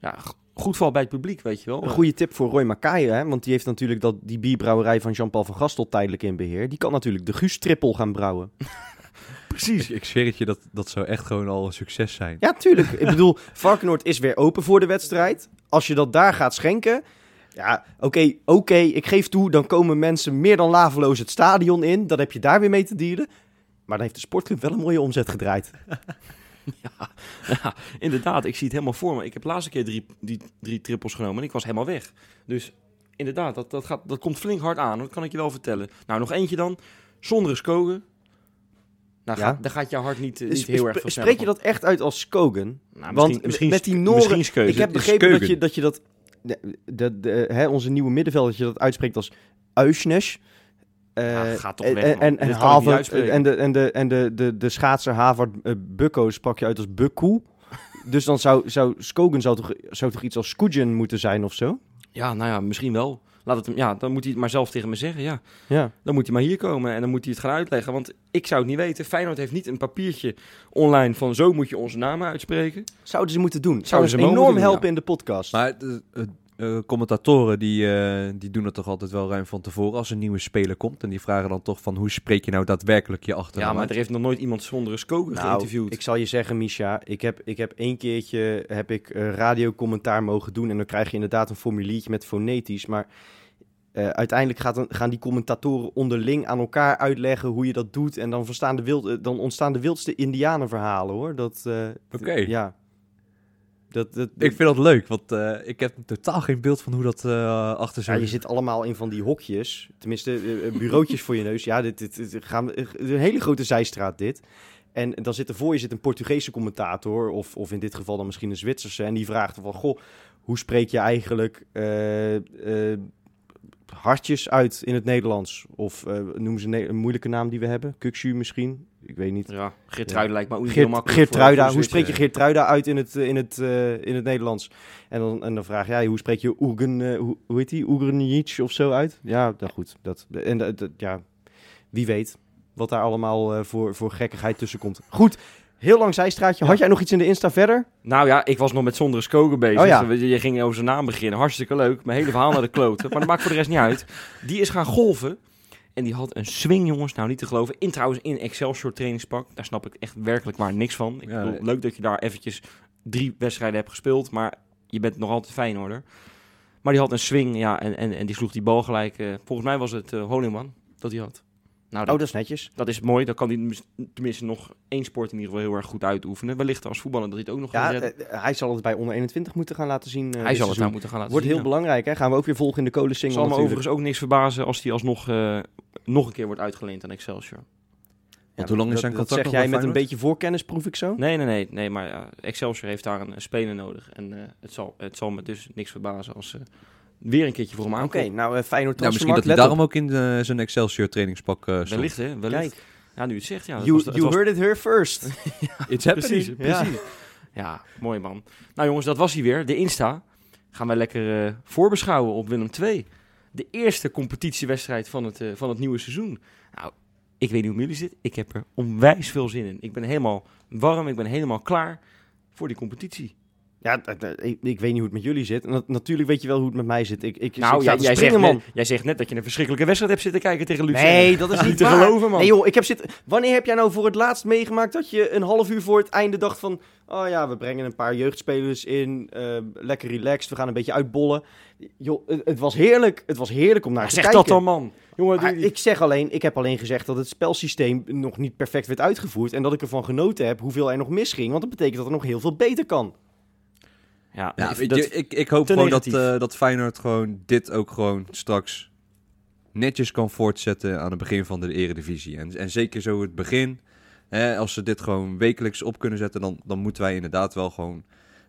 ja, goed valt bij het publiek, weet je wel. Een goede tip voor Roy Makaye, hè? want die heeft natuurlijk dat, die bierbrouwerij van Jean-Paul van Gastel tijdelijk in beheer. Die kan natuurlijk de Guus Trippel gaan brouwen. Precies. Ik zweer het je, dat, dat zou echt gewoon al een succes zijn. Ja, tuurlijk. Ik bedoel, Varkenoord is weer open voor de wedstrijd. Als je dat daar gaat schenken... Ja, oké, oké, ik geef toe, dan komen mensen meer dan laveloos het stadion in. Dan heb je daar weer mee te dealen. Maar dan heeft de sportclub wel een mooie omzet gedraaid. Ja, inderdaad, ik zie het helemaal voor me. Ik heb de laatste keer drie, die, drie trippels genomen en ik was helemaal weg. Dus inderdaad, dat, dat, gaat, dat komt flink hard aan, dat kan ik je wel vertellen. Nou, nog eentje dan. Zonder Skogen. Nou, Ja. gaat, daar gaat je hart niet, eh, niet heel erg van Spreek je dat echt uit als Skogen? Nou, Want misschien, met die Noren-. Ik heb begrepen dat je dat, je dat de, de, de- hè, onze nieuwe middenveld, dat je dat uitspreekt als Uisnes. Eh, Ja, ga toch en, weg, en, en, Havert- de, en de, en de, de, de schaatser Havard uh, Bukko sprak je uit als Bukku. dus dan zou, zou Skogen zou toch, zou toch iets als Skoegen moeten zijn of zo? Ja, nou ja, misschien wel. Laat het hem, ja, dan moet hij het maar zelf tegen me zeggen. Ja, Ja. dan moet hij maar hier komen en dan moet hij het gaan uitleggen. Want ik zou het niet weten. Feyenoord heeft niet een papiertje online van zo moet je onze namen uitspreken. Zouden ze moeten doen. Zou Zouden ze enorm doen, helpen ja. in de podcast. Maar de, de- eh, commentatoren die, eh, die doen het toch altijd wel ruim van tevoren als een nieuwe speler komt. En die vragen dan toch van hoe spreek je nou daadwerkelijk je achternaam Ja, maar uit? er heeft nog nooit iemand zonder een Nou, geïnterviewd. ik zal je zeggen, Misha, ik heb, ik heb één keertje heb ik, eh, radiocommentaar mogen doen. En dan krijg je inderdaad een formuliertje met fonetisch. Maar eh, uiteindelijk gaat dan, gaan die commentatoren onderling aan elkaar uitleggen hoe je dat doet. En dan, verstaan de wild, dan ontstaan de wildste indianenverhalen, hoor. Dat, eh, Oké. Ja. Dat, dat, Ik vind dat leuk, want eh, ik heb totaal geen beeld van hoe dat eh achter Ja, zo'n... je zit allemaal in van die hokjes. Tenminste, eh, bureautjes voor je neus. Ja, dit, dit, dit gaan we, een hele grote zijstraat dit. En dan zit er voor je zit een Portugese commentator, of, of in dit geval dan misschien een Zwitserse. En die vraagt van, goh, hoe spreek je eigenlijk eh, eh, hartjes uit in het Nederlands? Of eh noem ze een, moeilijke naam die we hebben? Kukshu misschien? Ik weet niet. Ja, Geertruiden lijkt me ook niet Geert, heel makkelijk. Geertruida, hoe spreek je. Geertruida uit in het, eh, in het, eh, in het Nederlands? En dan, en dan vraag je, ja, hoe spreek je Oegen, hoe, hoe heet die, Oegrenjic of zo uit? Ja, nou goed. Dat, en dat, ja, wie weet wat daar allemaal voor, voor gekkigheid tussen komt. Goed, heel lang zijstraatje. Had jij nog iets in de Insta verder? Nou ja, ik was nog met zonder skoker bezig. Oh ja. Je je ging over zijn naam beginnen. Hartstikke leuk. Mijn hele verhaal naar de kloten. Maar dat maakt voor de rest niet uit. Die is gaan golven. En die had een swing, jongens. Nou, niet te geloven. In trouwens in Excelsior trainingspak. Daar snap ik echt werkelijk maar niks van. Ik Ja, bedoel, nee. leuk dat je daar eventjes drie wedstrijden hebt gespeeld. Maar je bent nog altijd fijn, hoor. Maar die had een swing, ja. En, en, en die sloeg die bal gelijk. eh, volgens mij was het uh, Honingman dat hij had. Nou, Oh, dat is netjes. dat is mooi. Dan kan hij tenminste nog één sport in ieder geval heel erg goed uitoefenen. Wellicht als voetballer dat hij het ook nog Ja, gaat eh, hij zal het bij onder 21 moeten gaan laten zien. eh, Hij zal het nou moeten gaan laten Wordt zien. heel ja. belangrijk, hè? Gaan we ook weer volgen in de kolen Het single zal me overigens ook niks verbazen als hij alsnog eh, nog een keer wordt uitgeleend aan Excelsior. Ja, hoe lang is dat- zijn dat contract zeg nog jij met een beetje voorkennis, proef ik zo? Nee, nee, nee. nee maar Excelsior heeft daar een, een speler nodig. En eh, het, zal, het zal me dus niks verbazen als ze weer een keertje voor hem Oké, aankomen. nou eh, Feyenoord Nou, misschien dat hij op. daarom ook in eh, zijn Excelsior trainingspak eh stond. Wellicht, hè? Wellicht. Kijk, Ja, nu het zegt, ja. you, was- het you was- heard it here first. It's Precies, happening. precies. Ja. mooi man. Nou jongens, dat was hij weer. De Insta. Gaan wij lekker eh, voorbeschouwen op Willem II. De eerste competitiewedstrijd van het, van het nieuwe seizoen. Nou, ik weet niet hoe jullie zitten. Ik heb er onwijs veel zin in. Ik ben helemaal warm. Ik ben helemaal klaar voor die competitie. Ja, ik, ik weet niet hoe het met jullie zit. Na- natuurlijk weet je wel hoe het met mij zit. Ik, ik, Nou, ik jij, zegt springen, net, jij zegt net dat je een verschrikkelijke wedstrijd hebt zitten kijken tegen Lucien. Nee, dat is niet te geloven, man. Nee joh, ik heb zitten... Wanneer heb jij nou voor het laatst meegemaakt dat je een half uur voor het einde dacht van... Oh ja, we brengen een paar jeugdspelers in, eh, lekker relaxed, we gaan een beetje uitbollen. Joh, het, het was heerlijk. Het was heerlijk om naar te zeg kijken. dat dan, man. Jongen, Maar ik zeg alleen, ik heb alleen gezegd dat het spelsysteem nog niet perfect werd uitgevoerd. En dat ik ervan genoten heb hoeveel er nog misging. Want dat betekent dat er nog heel veel beter kan. Ja, Ja, ik- weet dat- je, ik, ik hoop gewoon dat, eh, dat Feyenoord gewoon dit ook gewoon straks netjes kan voortzetten aan het begin van de eredivisie. En, en zeker zo het begin, hè, als ze dit gewoon wekelijks op kunnen zetten, dan, dan moeten wij inderdaad wel gewoon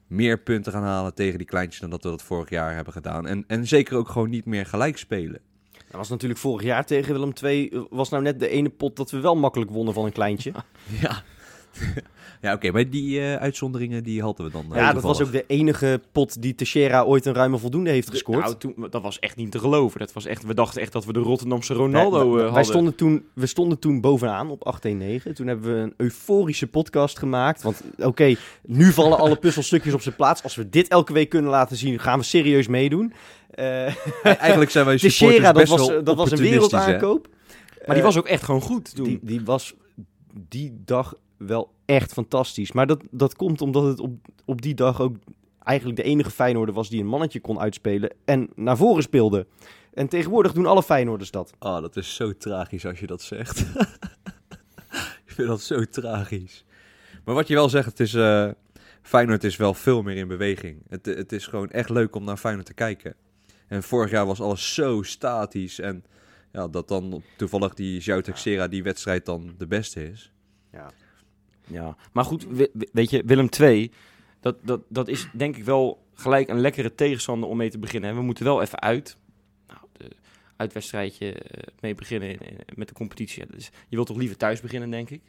meer punten gaan halen tegen die kleintjes dan dat we dat vorig jaar hebben gedaan. En, en zeker ook gewoon niet meer gelijk spelen. Dat was natuurlijk vorig jaar tegen Willem II. Was nou net de ene pot dat we wel makkelijk wonnen van een kleintje. Ja, ja oké, maar die eh, uitzonderingen die hadden we dan. eh, Ja, dat was ook de enige pot die Teixeira ooit een ruime voldoende heeft De- gescoord. Nou, toen, dat was echt niet te geloven. Dat was echt, we dachten echt dat we de Rotterdamse Ronaldo Nee, eh, wij hadden. stonden toen, we stonden toen bovenaan op 819. Toen hebben we een euforische podcast gemaakt. Want oké, nu vallen alle puzzelstukjes op zijn plaats. Als we dit elke week kunnen laten zien, gaan we serieus meedoen. Eh Eigenlijk zijn wij supporters Teixeira, dat best was, wel dat was een opportunistisch, hè? wereldaankoop. Maar die was ook echt gewoon goed toen. die, die was die dag wel echt fantastisch. Maar dat, dat komt omdat het op, op die dag ook eigenlijk de enige Feyenoorder was die een mannetje kon uitspelen en naar voren speelde. En tegenwoordig doen alle Feyenoorders dat. Oh, dat is zo tragisch als je dat zegt. ik vind dat zo tragisch. Maar wat je wel zegt, het is, eh Feyenoord is wel veel meer in beweging. Het, het is gewoon echt leuk om naar Feyenoord te kijken. En vorig jaar was alles zo statisch. En ja, dat dan toevallig die João Teixeira die wedstrijd dan de beste is. Ja, maar goed, we- we- weet je, Willem II, dat, dat, dat is denk ik wel gelijk een lekkere tegenstander om mee te beginnen. hè. We moeten wel even uit. Nou, de uitwedstrijdje eh, mee beginnen in- in- met de competitie. Ja, dus je wilt toch liever thuis beginnen, denk ik?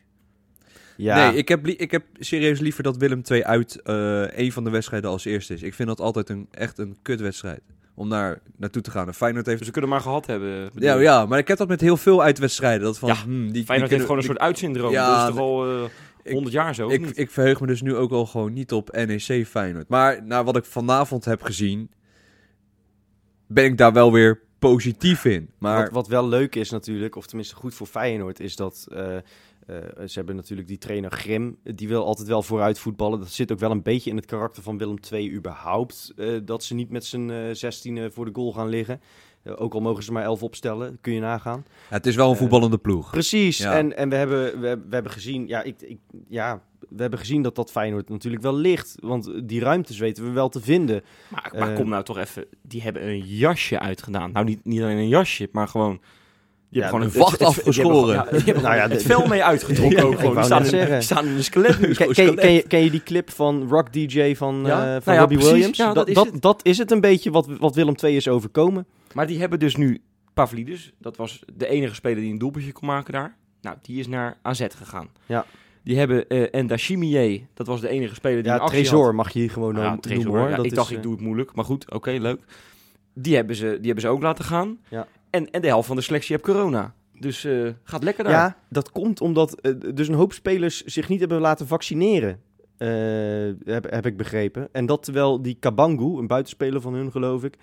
Ja, Nee, ik heb, ik heb serieus liever dat Willem II uit eh een van de wedstrijden als eerste is. Ik vind dat altijd een, echt een kutwedstrijd. om daar naartoe te gaan. En Feyenoord heeft... Dus we kunnen maar gehad hebben. bedoel Ja, ja, maar ik heb dat met heel veel uitwedstrijden. Dat van, Ja, hmm, die, die Feyenoord heeft gewoon een soort uitsyndroom. Ja, dat is toch al eh, 100 jaar zo, ik, niet? ik verheug me dus nu ook al gewoon niet op NEC Feyenoord. Maar naar wat ik vanavond heb gezien, ben ik daar wel weer positief in. Maar Wat, wat wel leuk is natuurlijk, of tenminste goed voor Feyenoord, is dat eh, eh, ze hebben natuurlijk die trainer Grim, die wil altijd wel vooruit voetballen. Dat zit ook wel een beetje in het karakter van Willem II überhaupt, eh, dat ze niet met z'n eh 16 voor de goal gaan liggen. Eh, ook al mogen ze maar 11 opstellen, kun je nagaan. ja, het is wel een eh, voetballende ploeg. Precies, Ja. en, en we, hebben, we, hebben- we hebben gezien, ja, ik, ik, ja, we hebben gezien dat dat Feyenoord natuurlijk wel ligt. Want die ruimtes weten we wel te vinden. Maar, maar Eh, kom nou toch even, die hebben een jasje uitgedaan. Nou, niet, niet alleen een jasje, maar gewoon... Die Ja, hebben een gewoon vacht het- het- afgeschoren. gewoon- ja, die hebben Nou ja, gewoon het vel mee uitgetrokken Ja, ook ik gewoon. Die staan, in, staan in een skelet nu. Ken, ken, je- ken, je, ken je die clip van Rock DJ van, Ja? eh, Nou van ja, Robbie precies. Williams? Ja, dat dat, is dat, het. dat is het een beetje wat, wat Willem II is overkomen. Maar die hebben dus nu Pavlidis. Dat was de enige speler die een doelpuntje kon maken daar. Nou, die is naar AZ gegaan. Ja. Die hebben eh en Dashimier, dat was de enige speler die Ja, een actie Tresor had. mag je hier gewoon ja, noemen, Tresor, hoor. ja, Dat ik is, dacht, eh, ik doe het moeilijk. Maar goed, oké, leuk. Die hebben, ze, die hebben ze ook laten gaan. Ja. En, en de helft van de selectie heeft corona. Dus eh, gaat lekker daar. Ja, dat komt omdat eh, dus een hoop spelers zich niet hebben laten vaccineren. Eh, heb, heb ik begrepen. En dat terwijl die Kabangu, een buitenspeler van hun geloof ik,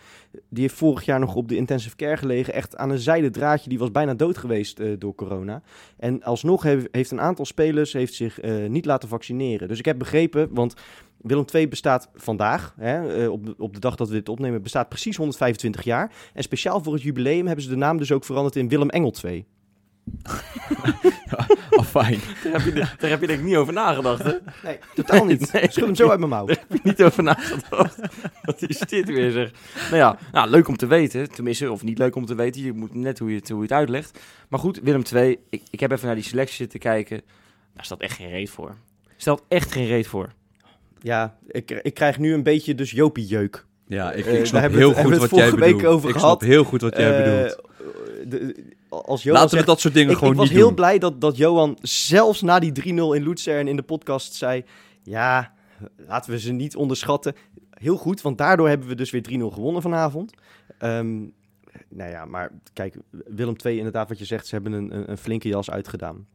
die heeft vorig jaar nog op de intensive care gelegen. Echt aan een zijde draadje, die was bijna dood geweest eh, door corona. En alsnog heeft, een aantal spelers heeft zich eh, niet laten vaccineren. Dus ik heb begrepen, want Willem II bestaat vandaag, hè, op, op de dag dat we dit opnemen, bestaat precies 125 jaar. En speciaal voor het jubileum hebben ze de naam dus ook veranderd in Willem Engel 2. Oh, fijn. Daar, heb je, daar heb je denk ik niet over nagedacht, hè? Nee, totaal niet. Nee. Schud hem zo uit mijn mouw. Daar heb je niet over nagedacht. Wat is dit weer, zeg? Nou ja, nou, leuk om te weten. Tenminste, of niet leuk om te weten. Je moet net hoe je het, hoe je het uitlegt. Maar goed, Willem II. Ik, ik heb even naar die selectie zitten kijken. Daar stelt echt geen reet voor. Stelt echt geen reet voor. Ja, ik, ik krijg nu een beetje dus Jopie-jeuk. Ja, ik, Eh, ik snap heel goed wat het jij vorige week bedoelt. over ik gehad. snap heel goed wat jij bedoelt. de- als Johan Laten we dat soort dingen ik, gewoon ik was niet heel doen. blij dat, dat Johan zelfs na die 3-0 in Luzern in de podcast zei... Ja, laten we ze niet onderschatten. Heel goed, want daardoor hebben we dus weer 3-0 gewonnen vanavond. Ehm, nou ja, maar kijk, Willem II inderdaad wat je zegt, ze hebben een, een, een flinke jas uitgedaan.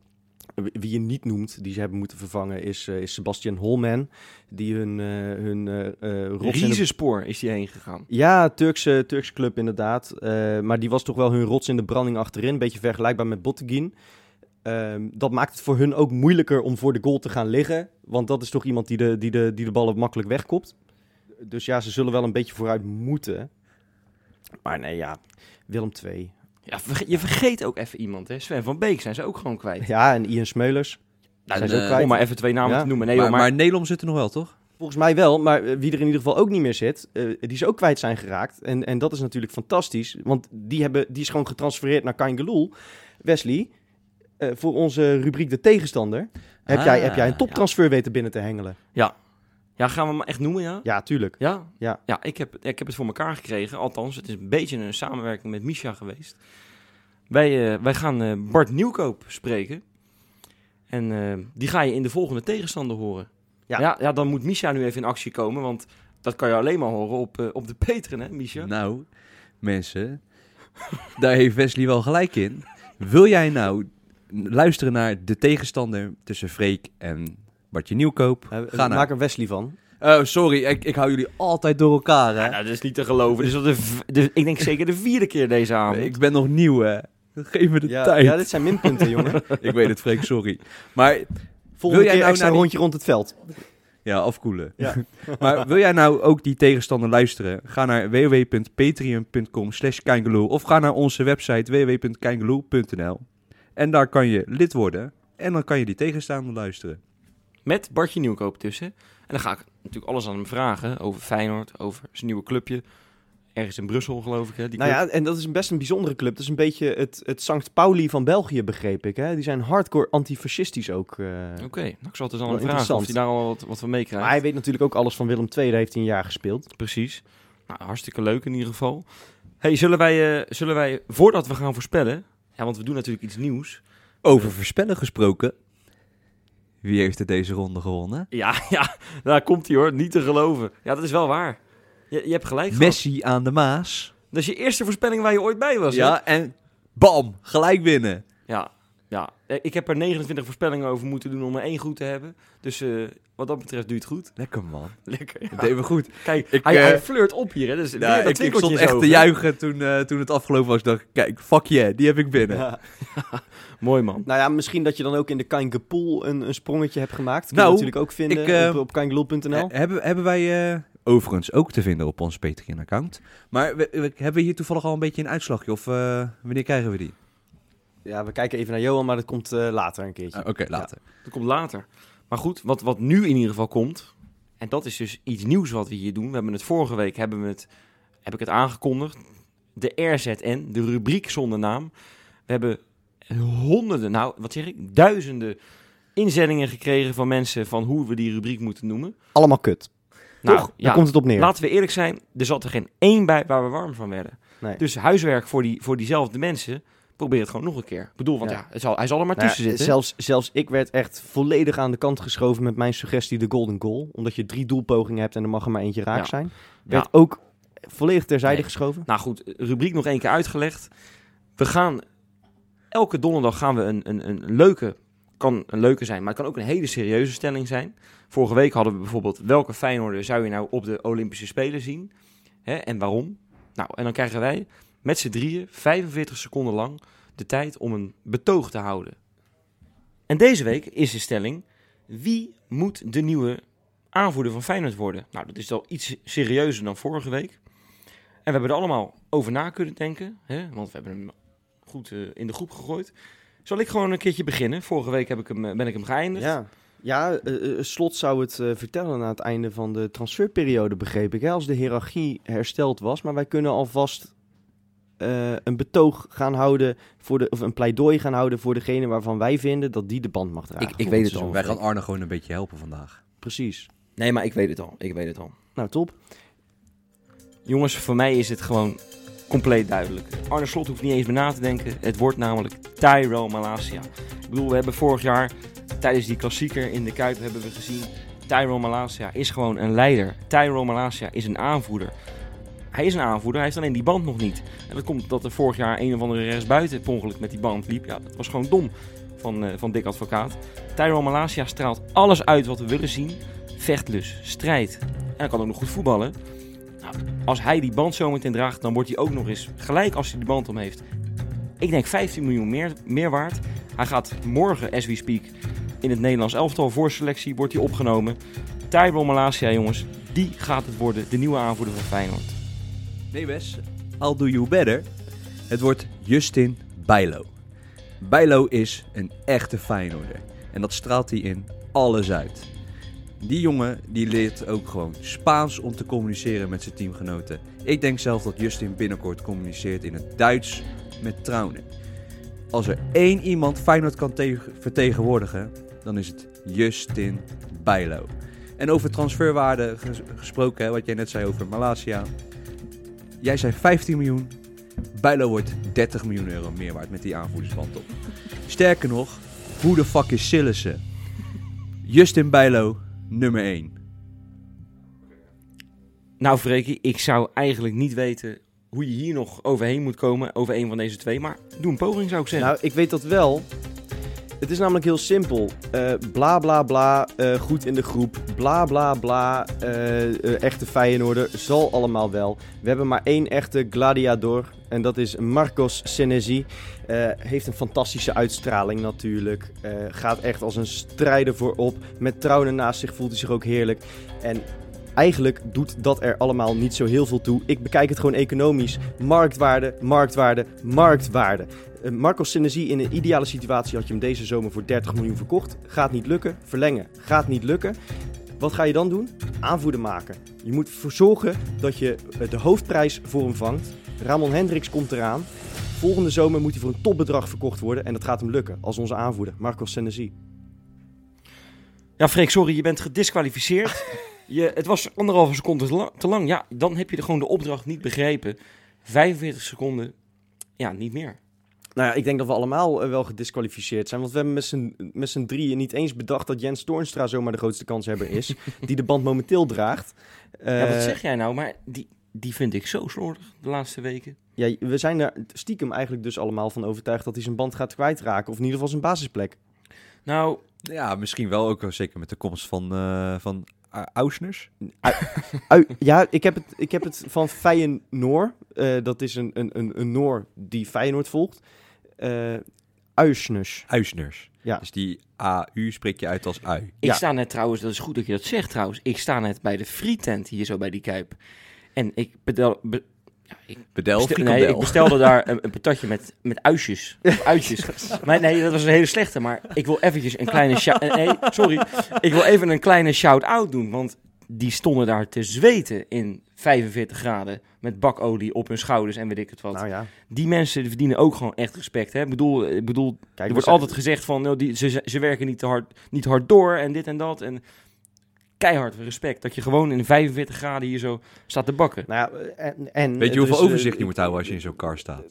Wie je niet noemt, die ze hebben moeten vervangen, is, eh, is Sebastian Holman. Die hun, eh hun eh eh, de Riesenspoor is die heen gegaan. ja, Turkse, Turkse club inderdaad. Eh, maar die was toch wel hun rots in de branding achterin. Een beetje vergelijkbaar met Botteguin. Ehm, dat maakt het voor hun ook moeilijker om voor de goal te gaan liggen. Want dat is toch iemand die de, die de, die de ballen makkelijk wegkopt. Dus ja, ze zullen wel een beetje vooruit moeten. Maar nee, ja, Willem II. Ja, je vergeet ook even iemand, hè? Sven van Beek zijn ze ook gewoon kwijt. Ja, en Ian Smeulers. Nou, zijn ze ook eh, kwijt. om maar even twee namen Ja. te noemen. Nee, maar, joh, maar, maar, Nederland zit er nog wel, toch? Volgens mij wel, maar eh, wie er in ieder geval ook niet meer zit, eh, die ze ook kwijt zijn geraakt. En, en dat is natuurlijk fantastisch, want die, hebben, die is gewoon getransfereerd naar Kangeloel. Wesley, eh, voor onze rubriek de tegenstander, heb, Ah, jij, heb jij een ja. toptransfer weten binnen te hengelen? ja, gaan we hem echt noemen, ja? Ja, tuurlijk. Ja? Ja. Ja, ik heb, ik heb het voor elkaar gekregen. Althans, het is een beetje een samenwerking met Misha geweest. Wij, eh, wij gaan eh, Bart Nieuwkoop spreken. En eh, die ga je in de volgende tegenstander horen. Ja. Ja, ja, dan moet Misha nu even in actie komen. Want dat kan je alleen maar horen op, eh, op de Petren, hè, Misha? Nou, mensen, daar heeft Wesley wel gelijk in. Wil jij nou luisteren naar de tegenstander tussen Freek en Bartje Nieuwkoop? Eh, Ga naar. Maak er Wesley van. Oh, sorry, ik, ik hou jullie altijd door elkaar, hè? Ja, nou, dat is niet te geloven. Dit is de, ik denk zeker de vierde keer deze avond. ik ben nog nieuw, hè? Geef me de Ja, tijd. ja, dit zijn minpunten, jongen. Ik weet het, Freek, sorry. Maar Volgende jij keer nou extra die- rondje rond het veld. Ja, afkoelen. Ja. maar wil jij nou ook die tegenstander luisteren? Ga naar www.patreon.com slash of ga naar onze website www.keingeloel.nl en daar kan je lid worden en dan kan je die tegenstander luisteren. Met Bartje Nieuwkoop tussen. En dan ga ik natuurlijk alles aan hem vragen over Feyenoord, over zijn nieuwe clubje. Ergens in Brussel, geloof ik, hè? Die Nou club. ja, en dat is een best een bijzondere club. Dat is een beetje het, het Sankt Pauli van België, begreep ik. Hè? Die zijn hardcore antifascistisch ook. eh. Oké, nou, ik zal het dus aan hem vragen of interessant. hij daar al wat, wat van meekrijgt. Maar hij weet natuurlijk ook alles van Willem II. Daar heeft hij een jaar gespeeld. Precies. Nou, hartstikke leuk in ieder geval. Hey, zullen wij, eh, zullen wij, voordat we gaan voorspellen... Ja, want we doen natuurlijk iets nieuws. Over voorspellen gesproken. Wie heeft er deze ronde gewonnen? Ja, ja, daar komt hij hoor. Niet te geloven. Ja, dat is wel waar. Je, je hebt gelijk gehad. Messi aan de Maas. Dat is je eerste voorspelling waar je ooit bij was. hè? Ja, en bam, gelijk winnen. Ja, ja. Ik heb er 29 voorspellingen over moeten doen om er één goed te hebben. Dus eh, wat dat betreft doet het goed. Lekker man. Lekker. Dat deed me goed. Kijk, Ik, hij, eh, hij flirt op hier. Hè? Dus Ja, dat ik, ik stond echt te juichen toen, eh, toen het afgelopen was. Ik dacht, kijk, fuck yeah, die heb ik binnen. Ja. Mooi man. Nou ja, misschien dat je dan ook in de Kangepool een, een sprongetje hebt gemaakt. Kun je Nou, natuurlijk ook vinden ik, eh, op, op. Eh, hebben, hebben wij eh, overigens ook te vinden op ons Patreon-account. Maar we, we- hebben we hier toevallig al een beetje een uitslagje? Of eh, wanneer krijgen we die? Ja, we kijken even naar Johan, maar dat komt eh, later een keertje. Ah, Oké, later. Dat komt later. Maar goed, wat, wat nu in ieder geval komt... En dat is dus iets nieuws wat we hier doen. We hebben het vorige week hebben we het, heb ik het aangekondigd. De RZN, de rubriek zonder naam. We hebben honderden, nou wat zeg ik, duizenden inzendingen gekregen van mensen van hoe we die rubriek moeten noemen. Allemaal kut. Nou, Toch? Daar ja, komt het op neer. Laten we eerlijk zijn, er zat er geen één bij waar we warm van werden. Nee. Dus huiswerk voor, die, voor diezelfde mensen, probeer het gewoon nog een keer. Ik bedoel, want ja, Ja. het zal, hij zal er maar Nou tussen zitten. zelfs, zelfs ik werd echt volledig aan de kant geschoven met mijn suggestie de golden goal. Omdat je drie doelpogingen hebt en er mag er maar eentje raak Ja. zijn. Werd ook volledig terzijde Nee. geschoven. Nou goed, rubriek nog één keer uitgelegd. We gaan, elke donderdag gaan we een, een, een leuke, kan een leuke zijn, maar het kan ook een hele serieuze stelling zijn. Vorige week hadden we bijvoorbeeld, welke Feyenoorder zou je nou op de Olympische Spelen zien? Hè, en waarom? Nou, en dan krijgen wij met z'n drieën 45 seconden lang de tijd om een betoog te houden. En deze week is de stelling, wie moet de nieuwe aanvoerder van Feyenoord worden? Nou, dat is al iets serieuzer dan vorige week. En we hebben er allemaal over na kunnen denken, hè? want we hebben hem goed eh, in de groep gegooid. Zal ik gewoon een keertje beginnen? Vorige week heb ik hem, eh, ben ik hem geëindigd. Ja, ja eh, Slot zou het vertellen aan het einde van de transferperiode, begreep ik. Als de hiërarchie hersteld was. Maar wij kunnen alvast eh, een betoog gaan houden, voor de, of een pleidooi gaan houden voor degene waarvan wij vinden dat die de band mag dragen. Ik- ik weet het al. Wij gaan Arne gewoon een beetje helpen vandaag. Precies. Nee, maar ik weet het al. Ik weet het al. Nou, top. Jongens, voor mij is het gewoon compleet duidelijk. Arne Slot hoeft niet eens meer na te denken. Het wordt namelijk Tyrell Malasia. Ik bedoel, we hebben vorig jaar tijdens die klassieker in de Kuip hebben we gezien... Tyrell Malasia is gewoon een leider. Tyrell Malasia is een aanvoerder. Hij is een aanvoerder, hij heeft alleen die band nog niet. En dat komt dat er vorig jaar een of andere rechtsbuiten per ongeluk met die band liep. Ja, dat was gewoon dom van, eh, van Dick Advocaat. Tyrell Malasia straalt alles uit wat we willen zien. Vechtlust, strijd. En hij kan ook nog goed voetballen. Nou, als hij die band zometeen draagt, dan wordt hij ook nog eens gelijk als hij die band om heeft. Ik denk 15 miljoen meer, meer waard. Hij gaat morgen, as we speak, in het Nederlands elftal voor selectie wordt hij opgenomen. Tyrell Malasia, jongens, die gaat het worden, de nieuwe aanvoerder van Feyenoord. Nee Wes, I'll do you better. Het wordt Justin Bijlo. Bijlo is een echte Feyenoorder. En dat straalt hij in alles uit. Die jongen die leert ook gewoon Spaans om te communiceren met zijn teamgenoten. Ik denk zelf dat Justin binnenkort communiceert in het Duits met Trauner. Als er één iemand Feyenoord kan tegen- vertegenwoordigen, dan is het Justin Bijlo. En over transferwaarde ges- gesproken, wat jij net zei over Malasia. Jij zei 15 miljoen. Bijlo wordt 30 miljoen euro meer waard met die aanvoerdersband op. Sterker nog, hoe de fuck is Sillissen? Justin Bijlo, nummer 1. Nou, Freekie, ik zou eigenlijk niet weten hoe je hier nog overheen moet komen, over een van deze twee. Maar doe een poging, zou ik zeggen. Nou, ik weet dat wel. Het is namelijk heel simpel. Eh, bla bla bla, eh, goed in de groep. Bla bla bla, eh, echte Feyenoorder. Zal allemaal wel. We hebben maar één echte gladiator. En dat is Marcos Senesi. Heeft een fantastische uitstraling natuurlijk. Gaat echt als een strijder voorop. Met trouwen naast zich voelt hij zich ook heerlijk. En eigenlijk doet dat er allemaal niet zo heel veel toe. Ik bekijk het gewoon economisch. Marktwaarde, marktwaarde, marktwaarde. Uh, Marcos Senesi in een ideale situatie had je hem deze zomer voor 30 miljoen verkocht. Gaat niet lukken. Verlengen. Gaat niet lukken. Wat ga je dan doen? Aanvoerder maken. Je moet ervoor zorgen dat je eh, de hoofdprijs voor hem vangt. Ramon Hendricks komt eraan. Volgende zomer moet hij voor een topbedrag verkocht worden. En dat gaat hem lukken als onze aanvoerder, Marcos Senesi. Ja, Freek, sorry, je bent gedisqualificeerd. je, het was anderhalve seconde te, la- te lang. Ja, dan heb je de, gewoon de opdracht niet begrepen. 45 seconden, ja, niet meer. Nou ja, ik denk dat we allemaal eh, wel gedisqualificeerd zijn. Want we hebben met z'n- drieën niet eens bedacht dat Jens Toornstra zomaar de grootste kanshebber is. die de band momenteel draagt. ja, wat Eh, zeg jij nou? Maar die, die vind ik zo slordig de laatste weken. Ja, we zijn er stiekem eigenlijk dus allemaal van overtuigd dat hij zijn band gaat kwijtraken. Of in ieder geval zijn basisplek. Nou, Ja, misschien wel ook, zeker met de komst van, eh van Ausners. Ja, ik heb, het, ik heb het van Feyenoord. Eh dat is een, een, een, een Noor die Feyenoord volgt. Eh Uisnes. Ausners. Ja. Dus die AU spreek je uit als ui. ik Ja. sta net trouwens, dat is goed dat je dat zegt trouwens. Ik sta net bij de frietent hier zo bij die Kuip. En ik bedel, be- ik Bedel, Bestel- frikandel. nee, ik bestelde daar een, een patatje met, met uitjes. Uitjes. maar nee, dat was een hele slechte. Maar ik wil eventjes een kleine shout... Nee, sorry. Ik wil even een kleine shout-out doen. Want die stonden daar te zweten in 45 graden. Met bakolie op hun schouders en weet ik het wat. Nou ja, Die mensen die verdienen ook gewoon echt respect. Hè? Ik bedoel, ik bedoel kijk, er wordt altijd gezegd van... nou, die, ze, ze werken niet, te hard, niet hard door en dit en dat. En keihard respect. Dat je gewoon in 45 graden hier zo staat te bakken. Nou ja, en, en Weet je er hoeveel is, eh, overzicht je moet houden als je in zo'n car staat?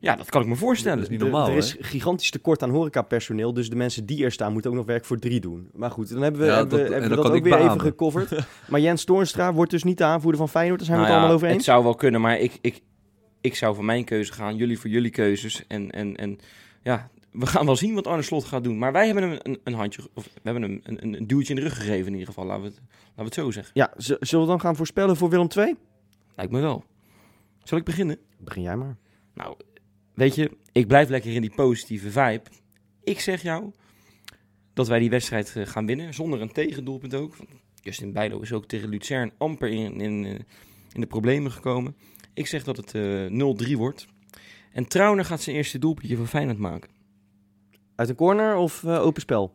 Ja, dat kan ik me voorstellen. Dat is niet er- normaal, Er is hè? gigantisch tekort aan horecapersoneel. Dus de mensen die er staan moeten ook nog werk voor drie doen. Maar goed, dan hebben we, Ja, hebben, dat- en hebben we dat dat kan ook ik weer even gecoverd. maar Jens Toornstra wordt dus niet de aanvoerder van Feyenoord. Daar zijn we Nou het ja, allemaal over Het eens. zou wel kunnen, maar ik, ik, ik zou voor mijn keuze gaan. Jullie voor jullie keuzes. En, en, en ja, we gaan wel zien wat Arne Slot gaat doen. Maar wij hebben hem een, een handje, of we hebben hem een, een, een duwtje in de rug gegeven in ieder geval. Laten we het, laten we het zo zeggen. Ja, zullen we dan gaan voorspellen voor Willem II? Lijkt me wel. Zal ik beginnen? Begin jij maar. Nou, weet je, ik blijf lekker in die positieve vibe. Ik zeg jou dat wij die wedstrijd eh, gaan winnen. Zonder een tegendoelpunt ook. Justin Bijlo is ook tegen Lucerne amper in, in, eh, in de problemen gekomen. Ik zeg dat het eh 0-3 wordt. En Trauner gaat zijn eerste doelpuntje voor Feyenoord maken. Uit een corner of eh, open spel?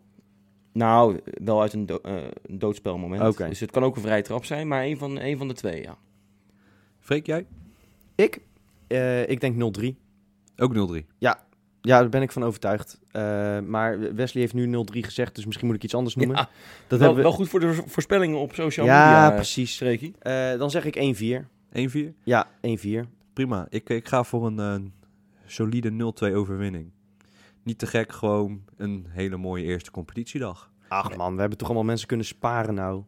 Nou, wel uit een, do- eh, een doodspelmoment. Oké. Dus het kan ook een vrije trap zijn, maar een van, een van de twee, ja. Freek, jij? Ik? Eh, ik denk 0-3. Ook 0-3. Ja, daar ben ik van overtuigd. Eh, maar Wesley heeft nu 0-3 gezegd, dus misschien moet ik iets anders noemen. Ja, dat wel, hebben we... wel goed voor de voorspellingen op social Ja, media. precies. Streekie. Eh, dan zeg ik 1-4. 1-4. Ja, 1-4. Prima. Ik, ik ga voor een eh, solide 0-2 overwinning. Niet te gek, gewoon een hele mooie eerste competitiedag. Ach man, we hebben toch allemaal mensen kunnen sparen nou.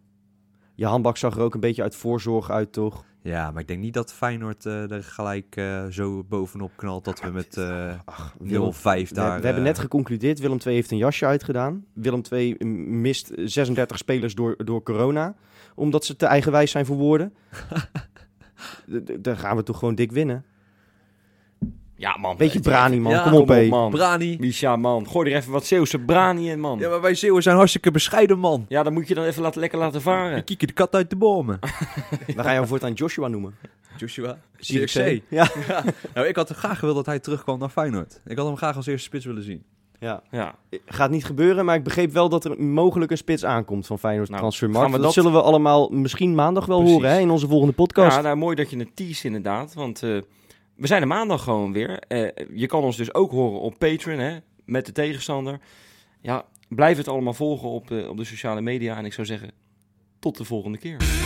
Je handbak zag er ook een beetje uit voorzorg uit, toch? Ja, maar ik denk niet dat Feyenoord eh, er gelijk eh, zo bovenop knalt dat we met eh 0-5 Ach, daar... Willem- we, we hebben net geconcludeerd, Willem II heeft een jasje uitgedaan. Willem II mist 36 spelers door, door corona, omdat ze te eigenwijs zijn voor woorden. D- d- Dan gaan we toch gewoon dik winnen. Ja, man. Beetje brani, man. Ja, kom op, hé. man. Brani. Misha, man. Gooi er even wat Zeeuwse brani in, man. Ja, Ja, maar wij Zeeuwen zijn hartstikke bescheiden, man. dan moet je dan even laten, lekker laten varen. We kieken de kat uit de bomen. We gaan jou voortaan Joshua noemen. Joshua. Zierikzee. Ja. Nou, ik had graag gewild dat hij terugkwam naar Feyenoord. Ik had hem graag als eerste spits willen zien. ja. Ja. Gaat niet gebeuren, maar ik begreep wel dat er mogelijk een spits aankomt van Feyenoord Nou, transfermarkt. dat... dat- zullen we allemaal misschien maandag wel Precies. horen hè, in onze volgende podcast. ja, nou, mooi dat je het tease inderdaad. Want eh, we zijn er maandag gewoon weer. Eh, je kan ons dus ook horen op Patreon, hè, met de tegenstander. Ja, blijf het allemaal volgen op op de sociale media. En ik zou zeggen, tot de volgende keer.